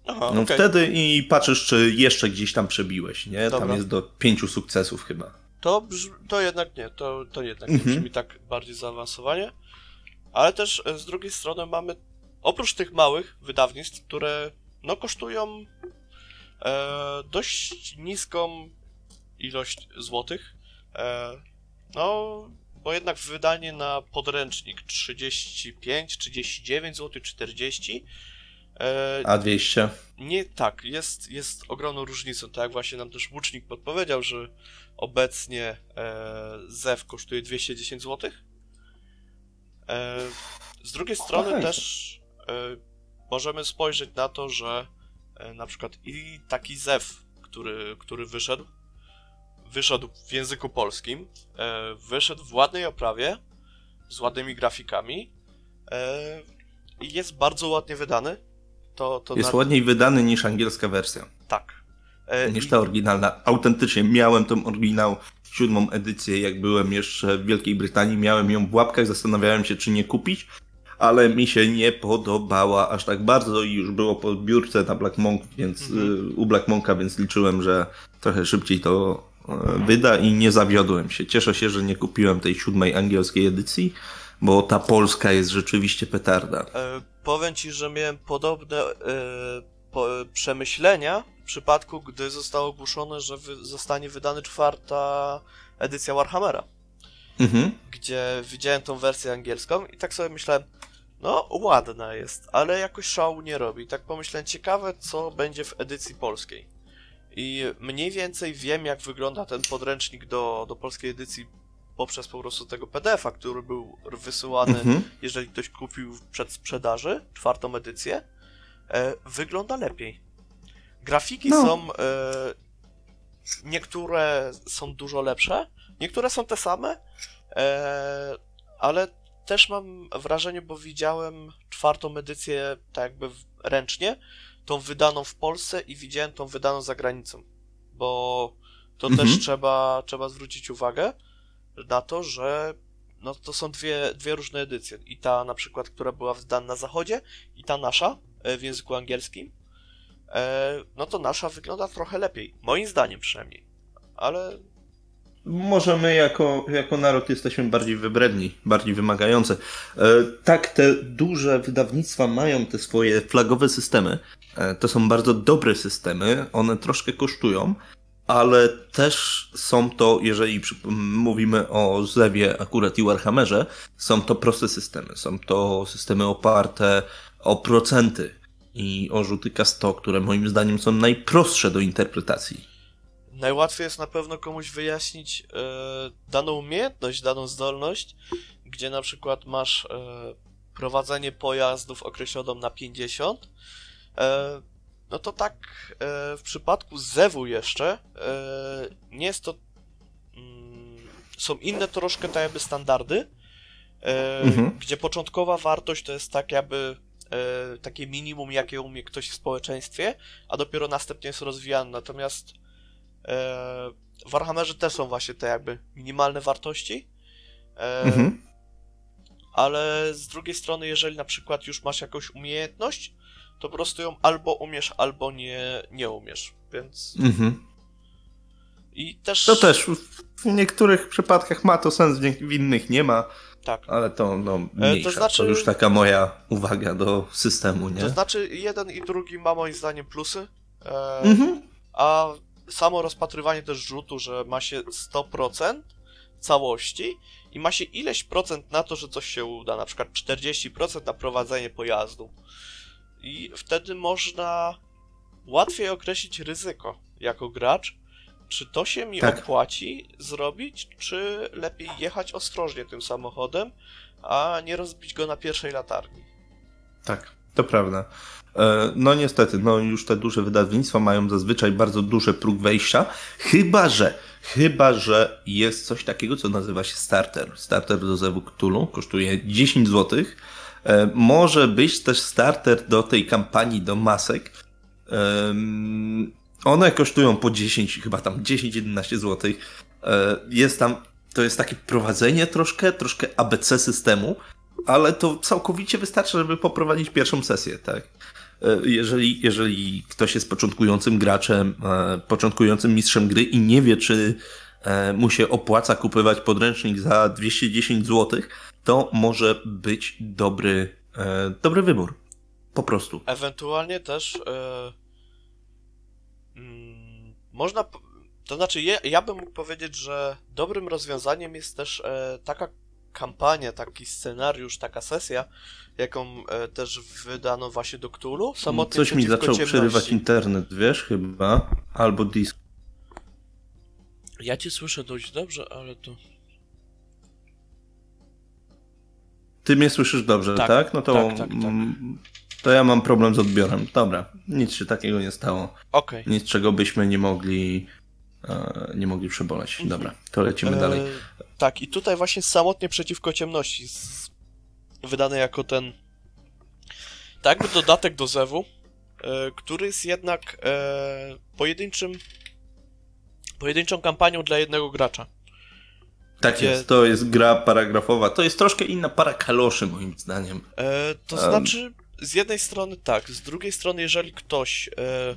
S1: Aha,
S2: No
S1: okej.
S2: wtedy i patrzysz, czy jeszcze gdzieś tam przebiłeś, nie? Tam
S1: Dobra.
S2: jest do pięciu sukcesów chyba.
S1: To, to jednak nie, to, to jednak
S2: Mhm.
S1: nie brzmi tak bardziej zaawansowanie. Ale też e, z drugiej strony mamy, oprócz tych małych wydawnictw, które no kosztują e, dość niską ilość złotych, e, no bo jednak wydanie na podręcznik 35, 39 zł, 40 e,
S2: A 200?
S1: nie tak, jest, jest ogromną różnicą. Tak jak właśnie nam też łucznik podpowiedział, że obecnie e, ZEW kosztuje 210 zł. E, z drugiej strony też e, możemy spojrzeć na to, że e, na przykład i taki ZEW, który, który wyszedł, wyszedł w języku polskim, e, wyszedł w ładnej oprawie, z ładnymi grafikami e, i jest bardzo ładnie wydany. To, to
S2: Jest
S1: na-
S2: ładniej wydany niż angielska wersja.
S1: tak. E,
S2: Niż ta oryginalna. Autentycznie miałem tą oryginał, siódmą edycję, jak byłem jeszcze w Wielkiej Brytanii, miałem ją w łapkach, zastanawiałem się, czy nie kupić, ale mi się nie podobała aż tak bardzo i już było po biurce na Black Monk, więc
S1: Mhm.
S2: y, u Black Monka, więc liczyłem, że trochę szybciej to wyda i nie zawiodłem się. Cieszę się, że nie kupiłem tej siódmej angielskiej edycji, bo ta polska jest rzeczywiście petarda.
S1: E, powiem ci, że miałem podobne e, po, przemyślenia w przypadku, gdy zostało ogłoszone, że wy, zostanie wydana czwarta edycja Warhammera,
S2: Mhm.
S1: gdzie widziałem tą wersję angielską i tak sobie myślałem, no ładna jest, ale jakoś szału nie robi. Tak pomyślałem, ciekawe co będzie w edycji polskiej. I mniej więcej wiem, jak wygląda ten podręcznik do, do polskiej edycji poprzez po prostu tego PDF-a, który był wysyłany
S2: Mhm.
S1: jeżeli ktoś kupił w przedsprzedaży czwartą edycję, e, wygląda lepiej. Grafiki
S2: No.
S1: są. E, niektóre są dużo lepsze, niektóre są te same, e, ale też mam wrażenie, bo widziałem czwartą edycję tak jakby ręcznie, tą wydaną w Polsce i widziałem tą wydaną za granicą. Bo to
S2: Mhm.
S1: też trzeba, trzeba zwrócić uwagę na to, że no to są dwie, dwie różne edycje. I ta na przykład, która była wydana na zachodzie, i ta nasza e, w języku angielskim. E, no to nasza wygląda trochę lepiej. Moim zdaniem przynajmniej. Ale
S2: Może my jako, jako naród jesteśmy bardziej wybredni, bardziej wymagające. E, tak, te duże wydawnictwa mają te swoje flagowe systemy. E, to są bardzo dobre systemy, one troszkę kosztują, ale też są to, jeżeli mówimy o Zewie akurat i Warhammerze, są to proste systemy. Są to systemy oparte o procenty i o rzuty K100, które moim zdaniem są najprostsze do interpretacji.
S1: najłatwiej jest na pewno komuś wyjaśnić e, daną umiejętność, daną zdolność, gdzie na przykład masz e, prowadzenie pojazdów określoną na 50. E, no to tak e, w przypadku Zewu jeszcze e, nie jest to. Mm, są inne troszkę tak jakby standardy,
S2: Mhm.
S1: gdzie początkowa wartość to jest tak jakby takie minimum, jakie umie ktoś w społeczeństwie, a dopiero następnie jest rozwijany. Natomiast w Warhammerze też są właśnie te jakby minimalne wartości.
S2: Mhm.
S1: ale z drugiej strony, jeżeli na przykład już masz jakąś umiejętność, to po prostu ją albo umiesz, albo nie, nie umiesz. Więc.
S2: Mhm.
S1: I też.
S2: To też w niektórych przypadkach ma to sens, w innych nie ma,
S1: Tak.
S2: ale to no mniejsza. to,
S1: znaczy-
S2: już taka moja uwaga do systemu, nie?
S1: To znaczy, jeden i drugi ma moim zdaniem plusy. E,
S2: Mhm.
S1: A samo rozpatrywanie też rzutu, że ma się 100% całości i ma się ileś procent na to, że coś się uda, na przykład 40% na prowadzenie pojazdu. I wtedy można łatwiej określić ryzyko jako gracz, czy to się mi
S2: Tak.
S1: opłaci zrobić, czy lepiej jechać ostrożnie tym samochodem, a nie rozbić go na pierwszej latarni.
S2: Tak, to prawda. E, No niestety, no już te duże wydawnictwa mają zazwyczaj bardzo duży próg wejścia, chyba że, chyba że jest coś takiego, co nazywa się starter. Starter do Zewu Cthulhu kosztuje 10 zł. Może być też starter do tej kampanii do masek. One kosztują po 10, chyba tam 10-11 zł. E, jest tam, to jest takie prowadzenie troszkę, troszkę ABC systemu, ale to całkowicie wystarczy, żeby poprowadzić pierwszą sesję, tak? E, jeżeli, jeżeli ktoś jest początkującym graczem, e, początkującym mistrzem gry i nie wie, czy mu się opłaca kupować podręcznik za 210 zł, to może być dobry, dobry wybór. Po prostu.
S1: Ewentualnie też yy, yy, można to znaczy, ja, ja bym mógł powiedzieć, że dobrym rozwiązaniem jest też e, taka kampania, taki scenariusz, taka sesja, jaką e, też wydano właśnie do Cthulhu.
S2: Samotnie Coś mi zaczął ciemności. przerywać internet, wiesz, chyba, albo disk.
S1: Ja cię słyszę dość dobrze, ale to...
S2: Ty mnie słyszysz dobrze, tak? tak? No to, tak, tak, tak. to ja mam problem z odbiorem. Dobra, nic się takiego nie stało.
S1: Okay.
S2: Nic, czego byśmy nie mogli E, nie mogli przeboleć. Dobra, to lecimy e, dalej.
S1: Tak, i tutaj właśnie samotnie przeciwko ciemności, z... wydany jako ten tak jakby dodatek do Zewu, e, który jest jednak e, pojedynczym pojedynczą kampanią dla jednego gracza.
S2: Tak gdzie... jest, to jest gra paragrafowa. To jest troszkę inna para kaloszy, moim zdaniem.
S1: E, to um... znaczy, z jednej strony tak, z drugiej strony, jeżeli ktoś e,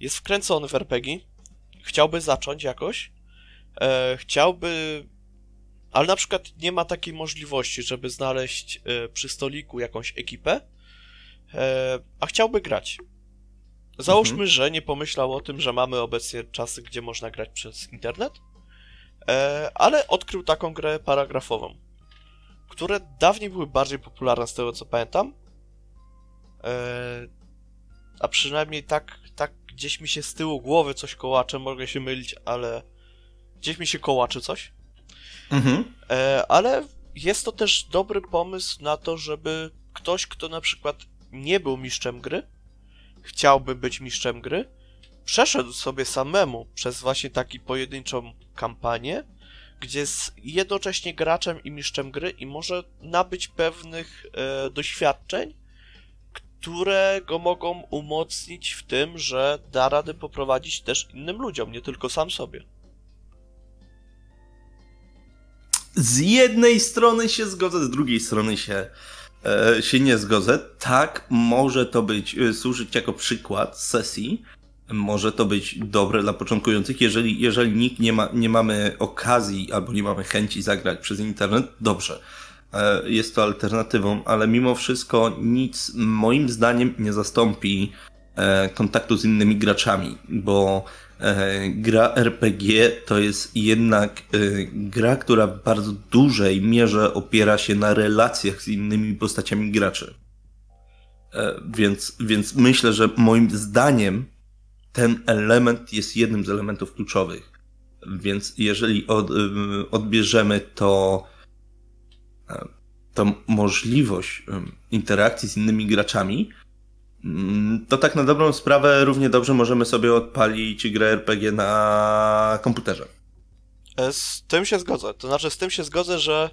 S1: jest wkręcony w RPG, chciałby zacząć jakoś, e, chciałby, ale na przykład nie ma takiej możliwości, żeby znaleźć e, przy stoliku jakąś ekipę, e, a chciałby grać. Załóżmy, mhm. że nie pomyślał o tym, że mamy obecnie czasy, gdzie można grać przez internet, ale odkrył taką grę paragrafową, które dawniej były bardziej popularne z tego co pamiętam, e, a przynajmniej tak, tak gdzieś mi się z tyłu głowy coś kołacze, mogę się mylić, ale gdzieś mi się kołaczy coś. Mhm. E, ale jest to też dobry pomysł na to, żeby ktoś, kto na przykład nie był mistrzem gry, chciałby być mistrzem gry, przeszedł sobie samemu przez właśnie taką pojedynczą kampanię, gdzie jest jednocześnie graczem i mistrzem gry i może nabyć pewnych e, doświadczeń, które go mogą umocnić w tym, że da radę poprowadzić też innym ludziom, nie tylko sam sobie.
S2: Z jednej strony się zgodzę, z drugiej strony się, e, się nie zgodzę. Tak, może to być, e, służyć jako przykład sesji, może to być dobre dla początkujących. Jeżeli, jeżeli nikt nie, ma, nie mamy okazji albo nie mamy chęci zagrać przez internet, dobrze. E, jest to alternatywą, ale mimo wszystko nic moim zdaniem nie zastąpi e, kontaktu z innymi graczami, bo e, gra RPG to jest jednak gra, która w bardzo dużej mierze opiera się na relacjach z innymi postaciami graczy. Więc, więc myślę, że moim zdaniem ten element jest jednym z elementów kluczowych. Więc jeżeli od, odbierzemy to tą możliwość interakcji z innymi graczami, mm, to tak na dobrą sprawę równie dobrze możemy sobie odpalić grę RPG na komputerze.
S1: E, z tym się zgodzę. To znaczy, z tym się zgodzę, że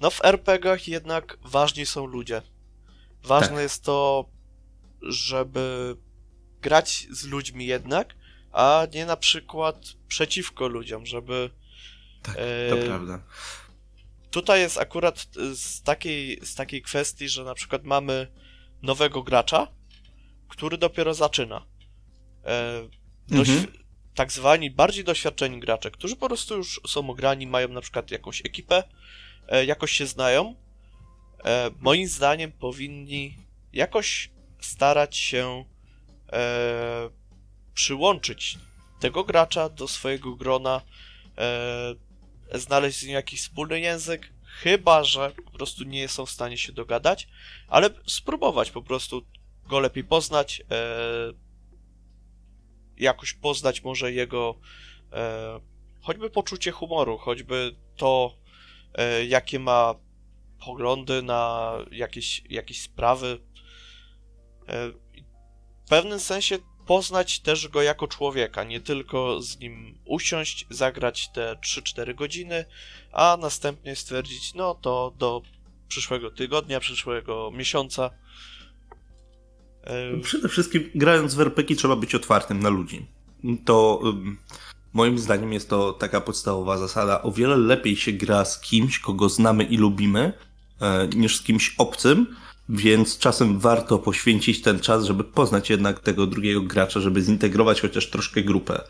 S1: no w RPGach jednak ważni są ludzie. Ważne tak. jest to, żeby grać z ludźmi jednak, a nie na przykład przeciwko ludziom, żeby.
S2: Tak, to e, prawda.
S1: Tutaj jest akurat y, z takiej, z takiej kwestii, że na przykład mamy nowego gracza, który dopiero zaczyna. E, mhm. Tak zwani bardziej doświadczeni gracze, którzy po prostu już są ograni, mają na przykład jakąś ekipę, e, jakoś się znają. E, moim zdaniem powinni jakoś starać się e, przyłączyć tego gracza do swojego grona, e, znaleźć z nim jakiś wspólny język, chyba że po prostu nie są w stanie się dogadać, ale spróbować po prostu go lepiej poznać, e, jakoś poznać może jego e, choćby poczucie humoru, choćby to, e, jakie ma poglądy na jakieś, jakieś sprawy. Pewnym sensie poznać też go jako człowieka, nie tylko z nim usiąść, zagrać te 3-4 godziny, a następnie stwierdzić, no to do przyszłego tygodnia, przyszłego miesiąca.
S2: Przede wszystkim grając w RPG trzeba być otwartym na ludzi. To Moim zdaniem jest to taka podstawowa zasada. O wiele lepiej się gra z kimś, kogo znamy i lubimy, e, niż z kimś obcym, więc czasem warto poświęcić ten czas, żeby poznać jednak tego drugiego gracza, żeby zintegrować chociaż troszkę grupę.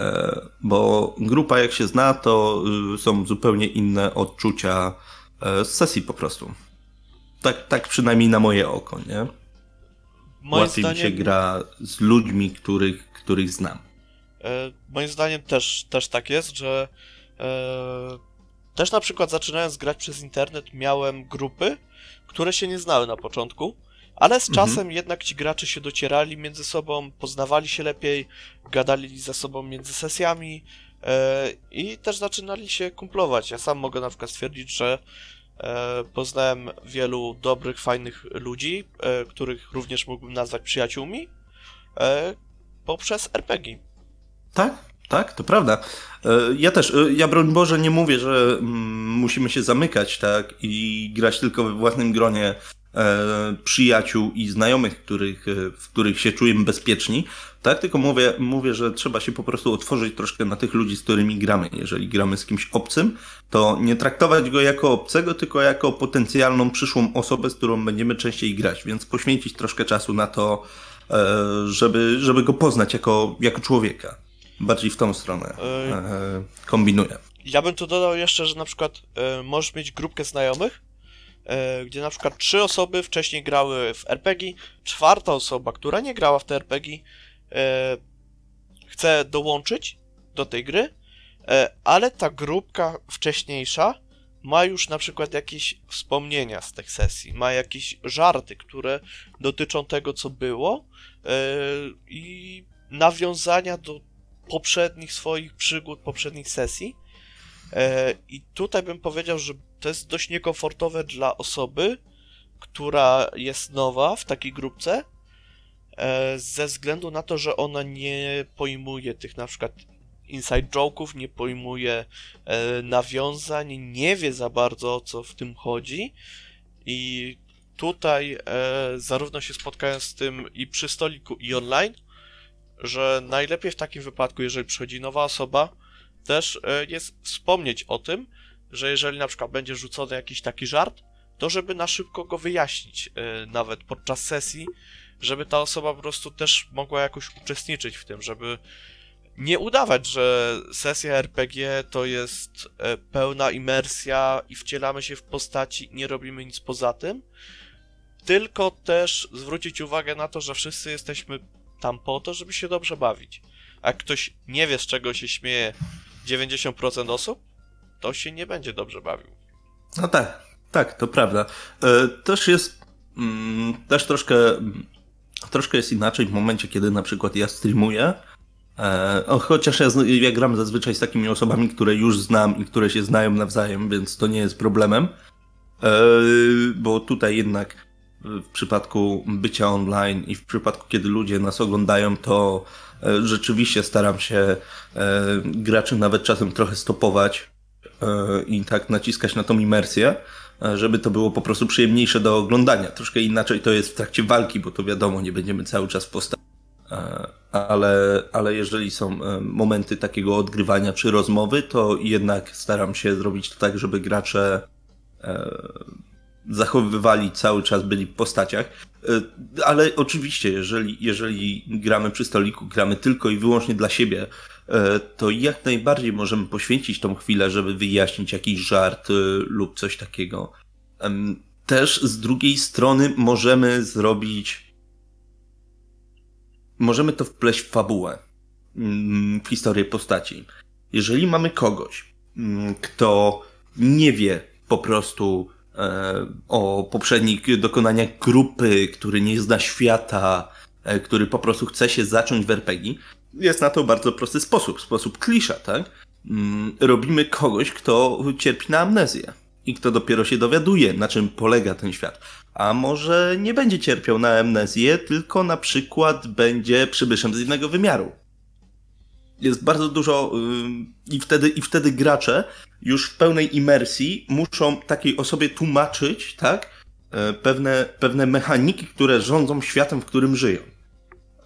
S2: E, bo grupa jak się zna, to y, są zupełnie inne odczucia e, z sesji po prostu. Tak, tak przynajmniej na moje oko, nie?
S1: Moim
S2: Łatwiej mi się
S1: zdaniem,
S2: gra z ludźmi, których, których znam.
S1: e, moim zdaniem też, też tak jest, że też na przykład zaczynając grać przez internet miałem grupy, które się nie znały na początku, ale z
S2: Mhm.
S1: czasem jednak ci gracze się docierali między sobą, poznawali się lepiej, gadali ze sobą między sesjami e, i też zaczynali się kumplować. Ja sam mogę na przykład stwierdzić, że e, poznałem wielu dobrych, fajnych ludzi, e, których również mógłbym nazwać przyjaciółmi, poprzez RPG.
S2: Tak, tak, to prawda. E, Ja też, e, ja broń Boże nie mówię, że mm, musimy się zamykać, tak, i grać tylko we własnym gronie e, przyjaciół i znajomych, których, w których się czujemy bezpieczni, tak, tylko mówię, mówię, że trzeba się po prostu otworzyć troszkę na tych ludzi, z którymi gramy. Jeżeli gramy z kimś obcym, to nie traktować go jako obcego, tylko jako potencjalną przyszłą osobę, z którą będziemy częściej grać, więc poświęcić troszkę czasu na to, żeby, żeby go poznać jako, jako człowieka. Bardziej w tą stronę e, kombinuję.
S1: Ja bym tu dodał jeszcze, że na przykład e, możesz mieć grupkę znajomych, e, gdzie na przykład trzy osoby wcześniej grały w RPG, czwarta osoba, która nie grała w te RPG, e, chce dołączyć do tej gry, ale ta grupka wcześniejsza ma już na przykład jakieś wspomnienia z tych sesji, ma jakieś żarty, które dotyczą tego, co było i nawiązania do poprzednich swoich przygód, poprzednich sesji. E, I tutaj bym powiedział, że to jest dość niekomfortowe dla osoby, która jest nowa w takiej grupce, e, ze względu na to, że ona nie pojmuje tych na przykład inside joke'ów, nie pojmuje e, nawiązań, nie wie za bardzo o co w tym chodzi. I tutaj zarówno się spotkałem z tym i przy stoliku, i online, że najlepiej w takim wypadku, jeżeli przychodzi nowa osoba, też e, jest wspomnieć o tym, że jeżeli na przykład będzie rzucony jakiś taki żart, to żeby na szybko go wyjaśnić, e, nawet podczas sesji, żeby ta osoba po prostu też mogła jakoś uczestniczyć w tym, żeby nie udawać, że sesja RPG to jest e, pełna imersja i wcielamy się w postaci, nie robimy nic poza tym, tylko też zwrócić uwagę na to, że wszyscy jesteśmy tam po to, żeby się dobrze bawić. A jak ktoś nie wie, z czego się śmieje 90% osób, to się nie będzie dobrze bawił.
S2: No tak, tak, to prawda. E, Też jest, mm, też troszkę, mm, troszkę jest inaczej w momencie, kiedy na przykład ja streamuję. E, Chociaż ja, ja gram zazwyczaj z takimi osobami, które już znam i które się znają nawzajem, więc to nie jest problemem. E, Bo tutaj jednak w przypadku bycia online i w przypadku, kiedy ludzie nas oglądają, to e, rzeczywiście staram się e, graczy nawet czasem trochę stopować e, i tak naciskać na tą imersję, żeby to było po prostu przyjemniejsze do oglądania. Troszkę inaczej to jest w trakcie walki, bo to wiadomo, nie będziemy cały czas. E, Ale, ale jeżeli są momenty takiego odgrywania czy rozmowy, to jednak staram się zrobić to tak, żeby gracze zachowywali cały czas, byli w postaciach. E, Ale oczywiście, jeżeli, jeżeli gramy przy stoliku, gramy tylko i wyłącznie dla siebie, e, to jak najbardziej możemy poświęcić tą chwilę, żeby wyjaśnić jakiś żart e, lub coś takiego. Też z drugiej strony możemy zrobić. Możemy to wpleść w fabułę, mm, w historię postaci. Jeżeli mamy kogoś, mm, kto nie wie po prostu o poprzednich dokonaniach grupy, który nie zna świata, e, który po prostu chce się zacząć w RPG, jest na to bardzo prosty sposób, sposób klisza, tak? Mm, Robimy kogoś, kto cierpi na amnezję i kto dopiero się dowiaduje, na czym polega ten świat. A może nie będzie cierpiał na amnezję, tylko na przykład będzie przybyszem z innego wymiaru. Jest bardzo dużo ym, i wtedy, i wtedy gracze już w pełnej imersji muszą takiej osobie tłumaczyć, tak? e, Pewne, pewne mechaniki, które rządzą światem, w którym żyją.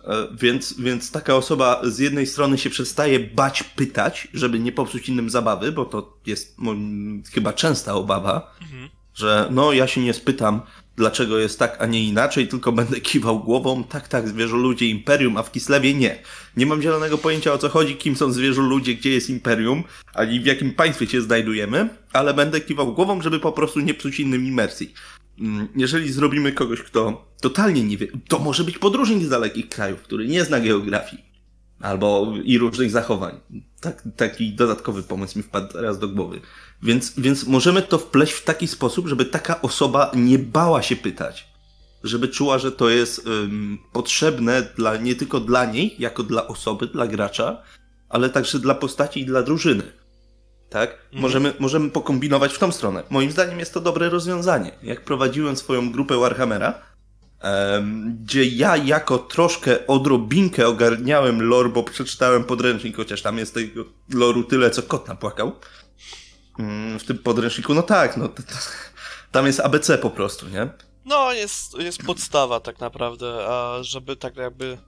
S2: E, Więc, więc taka osoba z jednej strony się przestaje bać pytać, żeby nie popsuć innym zabawy, bo to jest chyba częsta obawa,
S1: Mhm.
S2: że no ja się nie spytam, dlaczego jest tak, a nie inaczej, tylko będę kiwał głową, tak, tak, zwierzę ludzie imperium, a w Kislewie nie. Nie mam zielonego pojęcia o co chodzi, kim są zwierzę ludzie, gdzie jest imperium, ani w jakim państwie się znajdujemy, ale będę kiwał głową, żeby po prostu nie psuć innym imersji. Mm, Jeżeli zrobimy kogoś, kto totalnie nie wie, to może być podróżnik z dalekich krajów, który nie zna geografii. Albo i różnych zachowań. Tak, taki dodatkowy pomysł mi wpadł teraz do głowy. Więc, więc możemy to wpleść w taki sposób, żeby taka osoba nie bała się pytać. Żeby czuła, że to jest potrzebne dla, nie tylko dla niej, jako dla osoby, dla gracza, ale także dla postaci i dla drużyny. Tak?
S1: Mhm.
S2: Możemy, możemy pokombinować w tą stronę. Moim zdaniem jest to dobre rozwiązanie. Jak prowadziłem swoją grupę Warhammera, gdzie ja jako troszkę odrobinkę ogarniałem lore, bo przeczytałem podręcznik, chociaż tam jest tego loru tyle, co kot napłakał. Mm, W tym podręczniku, no tak, no to, to, tam jest ABC po prostu, nie?
S1: No, jest, jest podstawa tak naprawdę, a żeby tak jakby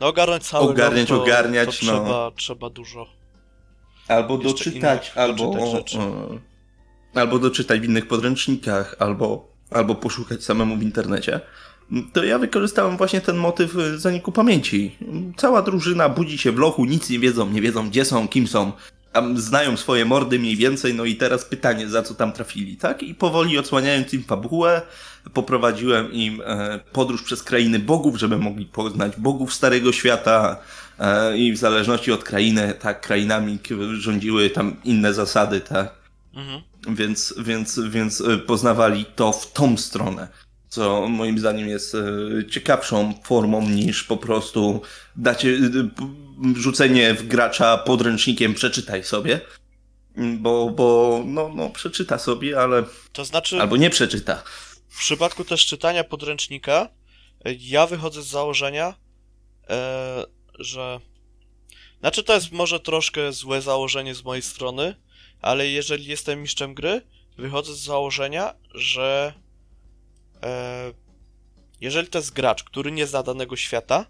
S1: no, ogarnąć cały
S2: Ogarniać,
S1: to,
S2: ogarniać,
S1: to
S2: no.
S1: trzeba, trzeba dużo.
S2: Albo doczytać, albo,
S1: doczytać
S2: albo doczytać w innych podręcznikach, albo, albo poszukać samemu w internecie. To ja wykorzystałem właśnie ten motyw e, zaniku pamięci. Cała drużyna budzi się w lochu, nic nie wiedzą, nie wiedzą gdzie są, kim są. Tam znają swoje mordy mniej więcej, no i teraz pytanie, za co tam trafili, tak? I powoli odsłaniając im fabułę, poprowadziłem im e, podróż przez krainy bogów, żeby mogli poznać bogów Starego Świata e, i w zależności od krainy, tak, krainami rządziły tam inne zasady, tak?
S1: Mhm.
S2: Więc, więc, więc e, poznawali to w tą stronę, co moim zdaniem jest e, ciekawszą formą niż po prostu dacie, e, rzucenie w gracza podręcznikiem, przeczytaj sobie. Bo, bo no, no, przeczyta sobie, ale
S1: To znaczy,
S2: albo nie przeczyta.
S1: w przypadku też czytania podręcznika, e, ja wychodzę z założenia, e, że. Znaczy, to jest może troszkę złe założenie z mojej strony, ale jeżeli jestem mistrzem gry, wychodzę z założenia, że. E, jeżeli to jest gracz, który nie zna danego świata,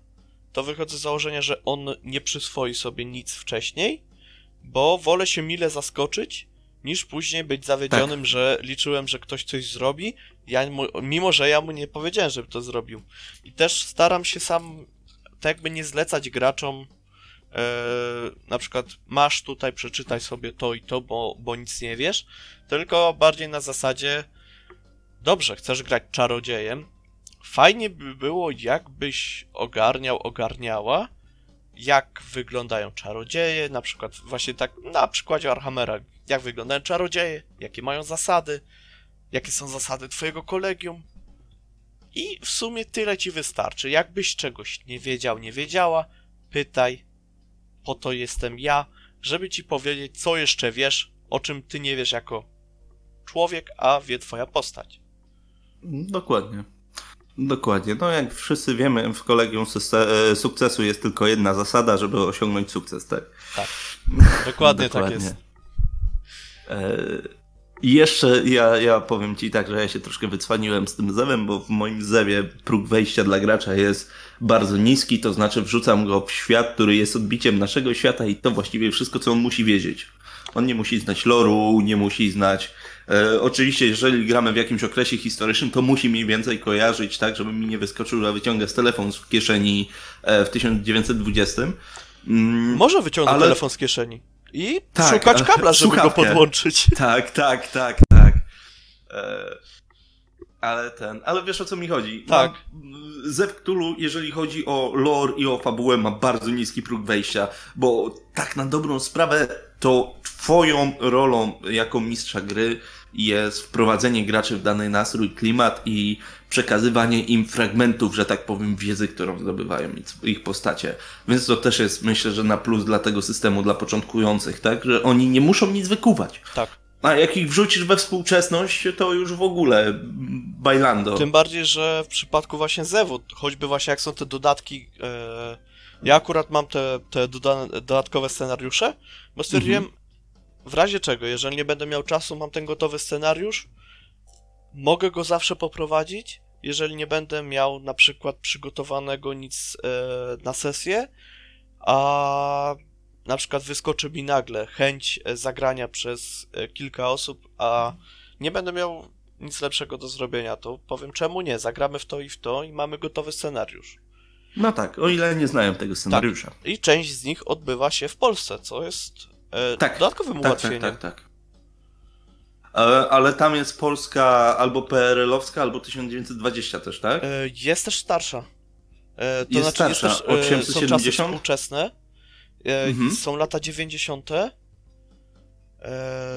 S1: to wychodzę z założenia, że on nie przyswoi sobie nic wcześniej, bo wolę się mile zaskoczyć, niż później być zawiedzionym, że liczyłem, że ktoś coś zrobi, ja mu, mimo że ja mu nie powiedziałem, żeby to zrobił. I też staram się sam tak jakby nie zlecać graczom e, na przykład masz tutaj, przeczytaj sobie to i to, bo, bo nic nie wiesz, tylko bardziej na zasadzie dobrze, chcesz grać czarodziejem, fajnie by było, jakbyś ogarniał, ogarniała, jak wyglądają czarodzieje, na przykład właśnie tak na przykładzie Warhammera, jak wyglądają czarodzieje, jakie mają zasady, jakie są zasady twojego kolegium. I w sumie tyle ci wystarczy. Jakbyś czegoś nie wiedział, nie wiedziała, pytaj. Po to jestem ja, żeby ci powiedzieć, co jeszcze wiesz, o czym ty nie wiesz jako człowiek, a wie twoja postać.
S2: Dokładnie. Dokładnie. No jak wszyscy wiemy, w kolegium e, sukcesu jest tylko jedna zasada, żeby osiągnąć sukces, tak?
S1: Dokładnie, tak
S2: Dokładnie.
S1: jest.
S2: E, I jeszcze ja, ja powiem ci tak, że ja się troszkę wycwaniłem z tym zewem, bo w moim zewie próg wejścia dla gracza jest bardzo niski, to znaczy wrzucam go w świat, który jest odbiciem naszego świata i to właściwie wszystko, co on musi wiedzieć. On nie musi znać loru, nie musi znać. E, oczywiście, jeżeli gramy w jakimś okresie historycznym, to musi mniej więcej kojarzyć, tak, żeby mi nie wyskoczył, że wyciąga z telefon z kieszeni e, w 1920. Mm,
S1: Może wyciągnąć
S2: Ale-
S1: telefon z kieszeni i
S2: Tak,
S1: szukać kabla, żeby go
S2: słuchawkę.
S1: podłączyć.
S2: Tak, tak, tak, tak. E, ale ten, ale wiesz o co mi chodzi?
S1: Tak.
S2: No, Cthulhu, jeżeli chodzi o lore i o fabułę, ma bardzo niski próg wejścia, bo tak na dobrą sprawę to twoją rolą jako mistrza gry jest wprowadzenie graczy w dany nastrój, klimat i przekazywanie im fragmentów, że tak powiem, wiedzy, którą zdobywają ich- postacie. Więc to też jest, myślę, że na plus dla tego systemu, dla początkujących, tak? Że oni nie muszą nic wykuwać.
S1: Tak.
S2: A jak ich wrzucisz we współczesność, to już w ogóle bailando.
S1: Tym bardziej, że w przypadku właśnie Zewu, choćby właśnie jak są te dodatki, e, ja akurat mam te, te doda dodatkowe scenariusze, bo stwierdziłem, w razie czego, jeżeli nie będę miał czasu, mam ten gotowy scenariusz, mogę go zawsze poprowadzić jeżeli nie będę miał na przykład przygotowanego nic e, na sesję, a na przykład wyskoczy mi nagle chęć e, zagrania przez e, kilka osób, a nie będę miał nic lepszego do zrobienia, to powiem czemu nie, zagramy w to i w to i mamy gotowy scenariusz.
S2: No tak, o ile nie znają tego scenariusza.
S1: I część z nich odbywa się w Polsce, co jest e,
S2: Tak,
S1: dodatkowym
S2: Tak,
S1: ułatwieniem.
S2: tak, tak, tak. Ale, ale tam jest Polska albo PRL-owska, albo 1920 też, tak?
S1: E, Jest też starsza. E, To
S2: Jest
S1: znaczy,
S2: starsza,
S1: jest też, e, są czasy
S2: 870?
S1: współczesne. E,
S2: Mhm.
S1: Są lata 90. E,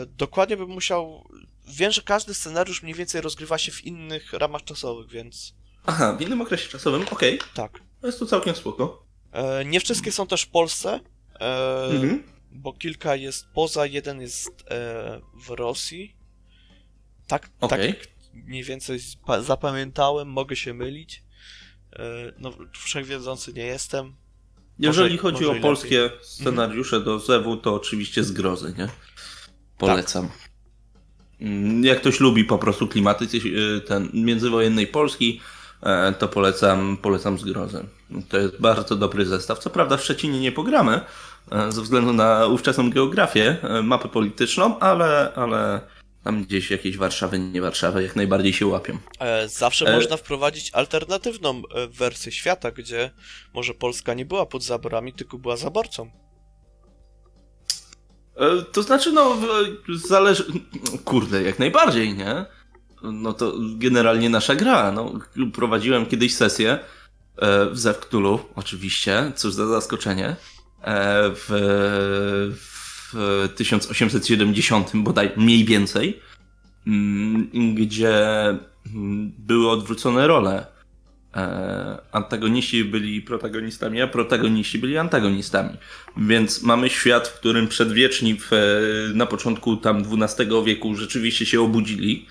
S1: Dokładnie bym musiał. Wiem, że każdy scenariusz mniej więcej rozgrywa się w innych ramach czasowych, więc
S2: Aha, w innym okresie czasowym, okej.
S1: tak.
S2: Jest to całkiem spoko.
S1: E, Nie wszystkie są też w Polsce, e,
S2: Mhm.
S1: bo kilka jest poza, jeden jest e, w Rosji. Tak,
S2: Okej.
S1: tak mniej więcej zapamiętałem, mogę się mylić. E, No, wszechwiedzący nie jestem.
S2: Jeżeli
S1: Może-
S2: chodzi
S1: może
S2: o polskie scenariusze do Zewu, to oczywiście zgrozy, nie? Polecam. Mm, Jak ktoś lubi po prostu klimaty y, ten międzywojennej Polski, e, to polecam, polecam zgrozę. To jest bardzo dobry zestaw. Co prawda w Szczecinie nie pogramy, e, ze względu na ówczesną geografię, e, mapę polityczną, ale, ale tam gdzieś jakieś Warszawy, nie Warszawy, jak najbardziej się łapią.
S1: E, Zawsze
S2: E-
S1: można wprowadzić alternatywną e, wersję świata, gdzie może Polska nie była pod zaborami, tylko była zaborcą.
S2: E, To znaczy, no, zależy. Kurde, jak najbardziej, nie? No to generalnie nasza gra. No, prowadziłem kiedyś sesję e, w Zewktulu, oczywiście, cóż za zaskoczenie. e, W, w 1870 bodaj mniej więcej, mm, gdzie mm, były odwrócone role. E, Antagoniści byli protagonistami, a protagoniści byli antagonistami. Więc mamy świat, w którym przedwieczni w, na początku tam XII wieku rzeczywiście się obudzili.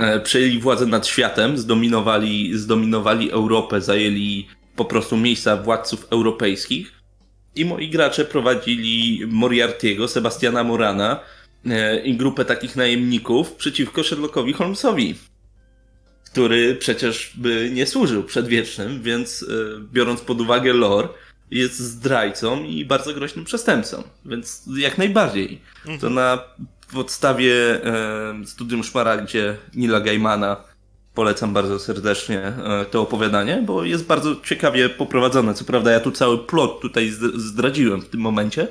S2: E, Przejęli władzę nad światem, zdominowali, zdominowali Europę, zajęli po prostu miejsca władców europejskich. I moi gracze prowadzili Moriartiego, Sebastiana Morana e, i grupę takich najemników przeciwko Sherlockowi Holmesowi, który przecież by nie służył przedwiecznym, więc e, biorąc pod uwagę lore, jest zdrajcą i bardzo groźnym przestępcą, więc jak najbardziej. To na podstawie e, studium Szmaragdzie Nila Gaimana polecam bardzo serdecznie e, to opowiadanie, bo jest bardzo ciekawie poprowadzone. Co prawda ja tu cały plot tutaj zd- zdradziłem w tym momencie.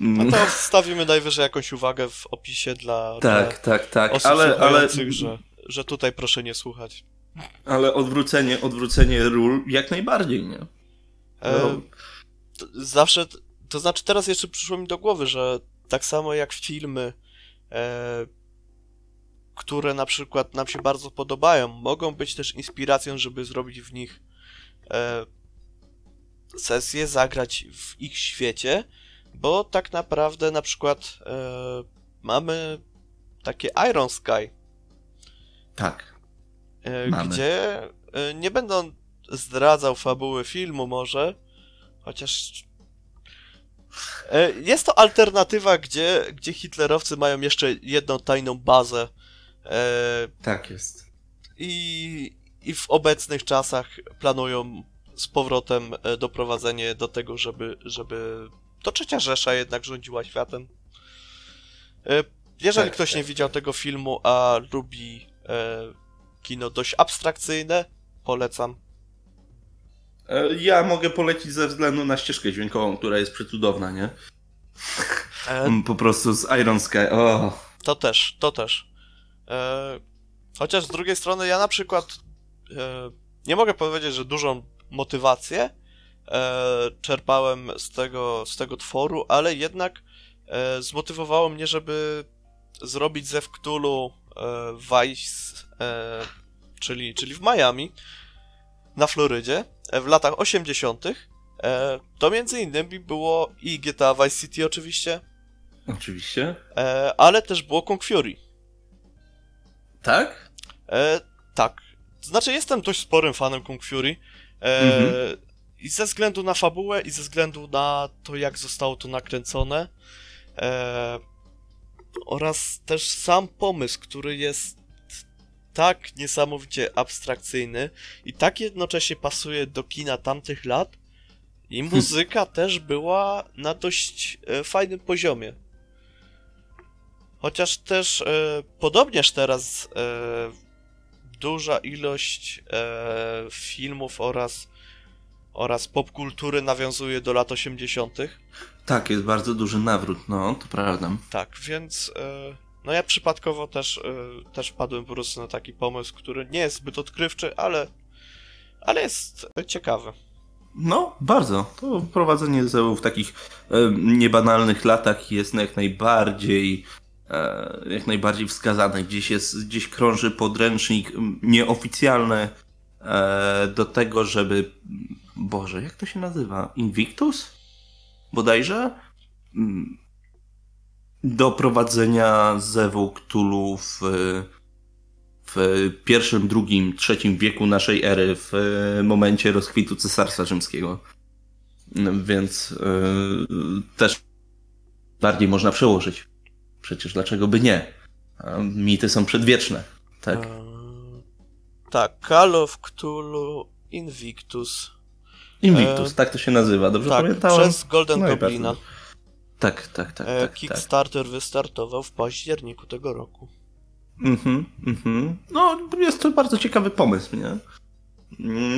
S2: Mm,
S1: No to wstawimy najwyżej jakąś uwagę w opisie dla,
S2: tak, tak,
S1: dla
S2: tak,
S1: osób
S2: ale, ale,
S1: że, że tutaj proszę nie słuchać.
S2: ale odwrócenie, odwrócenie ról jak najbardziej, nie?
S1: E,
S2: No.
S1: to zawsze, to znaczy teraz jeszcze przyszło mi do głowy, że tak samo jak filmy, e, które na przykład nam się bardzo podobają, mogą być też inspiracją, żeby zrobić w nich e, sesję, zagrać w ich świecie, bo tak naprawdę na przykład e, mamy takie Iron Sky,
S2: Tak.
S1: E,
S2: Mamy.
S1: Gdzie e, nie będę zdradzał fabuły filmu może, chociaż e, jest to alternatywa, gdzie, gdzie hitlerowcy mają jeszcze jedną tajną bazę e,
S2: Tak jest.
S1: i, i w obecnych czasach planują z powrotem e, doprowadzenie do tego, żeby, żeby to trzecia Rzesza jednak rządziła światem. E, Jeżeli
S2: Tak,
S1: ktoś
S2: tak,
S1: nie widział tego filmu, a lubi e, kino dość abstrakcyjne, polecam.
S2: E, Ja mogę polecić ze względu na ścieżkę dźwiękową, która jest przecudowna, nie?
S1: E,
S2: Po prostu z Iron Sky.
S1: To też, to też. E, chociaż z drugiej strony ja na przykład e, nie mogę powiedzieć, że dużą motywację e, czerpałem z tego, z tego tworu, ale jednak e, zmotywowało mnie, żeby zrobić ze e, Vice, czyli, czyli w Miami, na Florydzie, e, w latach 80. E, to między innymi było i GTA Vice City oczywiście,
S2: oczywiście.
S1: e, ale też było Kung Fury.
S2: Tak?
S1: Tak. Znaczy, jestem dość sporym fanem Kung Fury.
S2: Mhm.
S1: I ze względu na fabułę, i ze względu na to, jak zostało to nakręcone. Oraz też sam pomysł, który jest tak niesamowicie abstrakcyjny i tak jednocześnie pasuje do kina tamtych lat i muzyka też była na dość e, fajnym poziomie. Chociaż też e, podobnież teraz e, duża ilość e, filmów oraz, oraz popkultury nawiązuje do lat 80.
S2: Tak, jest bardzo duży nawrót, no, to prawda.
S1: Tak, więc e, no ja przypadkowo też, e, też padłem po prostu na taki pomysł, który nie jest zbyt odkrywczy, ale, ale jest ciekawy.
S2: No, bardzo. To prowadzenie ZEU w takich e, niebanalnych latach jest jak najbardziej e, jak najbardziej wskazane. Gdzieś jest, gdzieś krąży podręcznik nieoficjalny e, do tego, żeby Boże, jak to się nazywa? Invictus? Bodajże? Do prowadzenia zewu Cthulhu w, w pierwszym, drugim, trzecim wieku naszej ery, w e, momencie rozkwitu Cesarstwa Rzymskiego. Więc e, też bardziej można przełożyć. Przecież dlaczego by nie? Mity są przedwieczne. Tak.
S1: E, tak, Call of Cthulhu Invictus.
S2: Invictus,
S1: e,
S2: tak to się nazywa. Dobrze
S1: tak,
S2: pamiętałem?
S1: przez Golden
S2: No
S1: Goblina.
S2: Tak, tak, tak.
S1: E,
S2: tak, tak.
S1: Kickstarter wystartował w październiku tego roku.
S2: Mhm, mhm. No, jest to bardzo ciekawy pomysł, nie?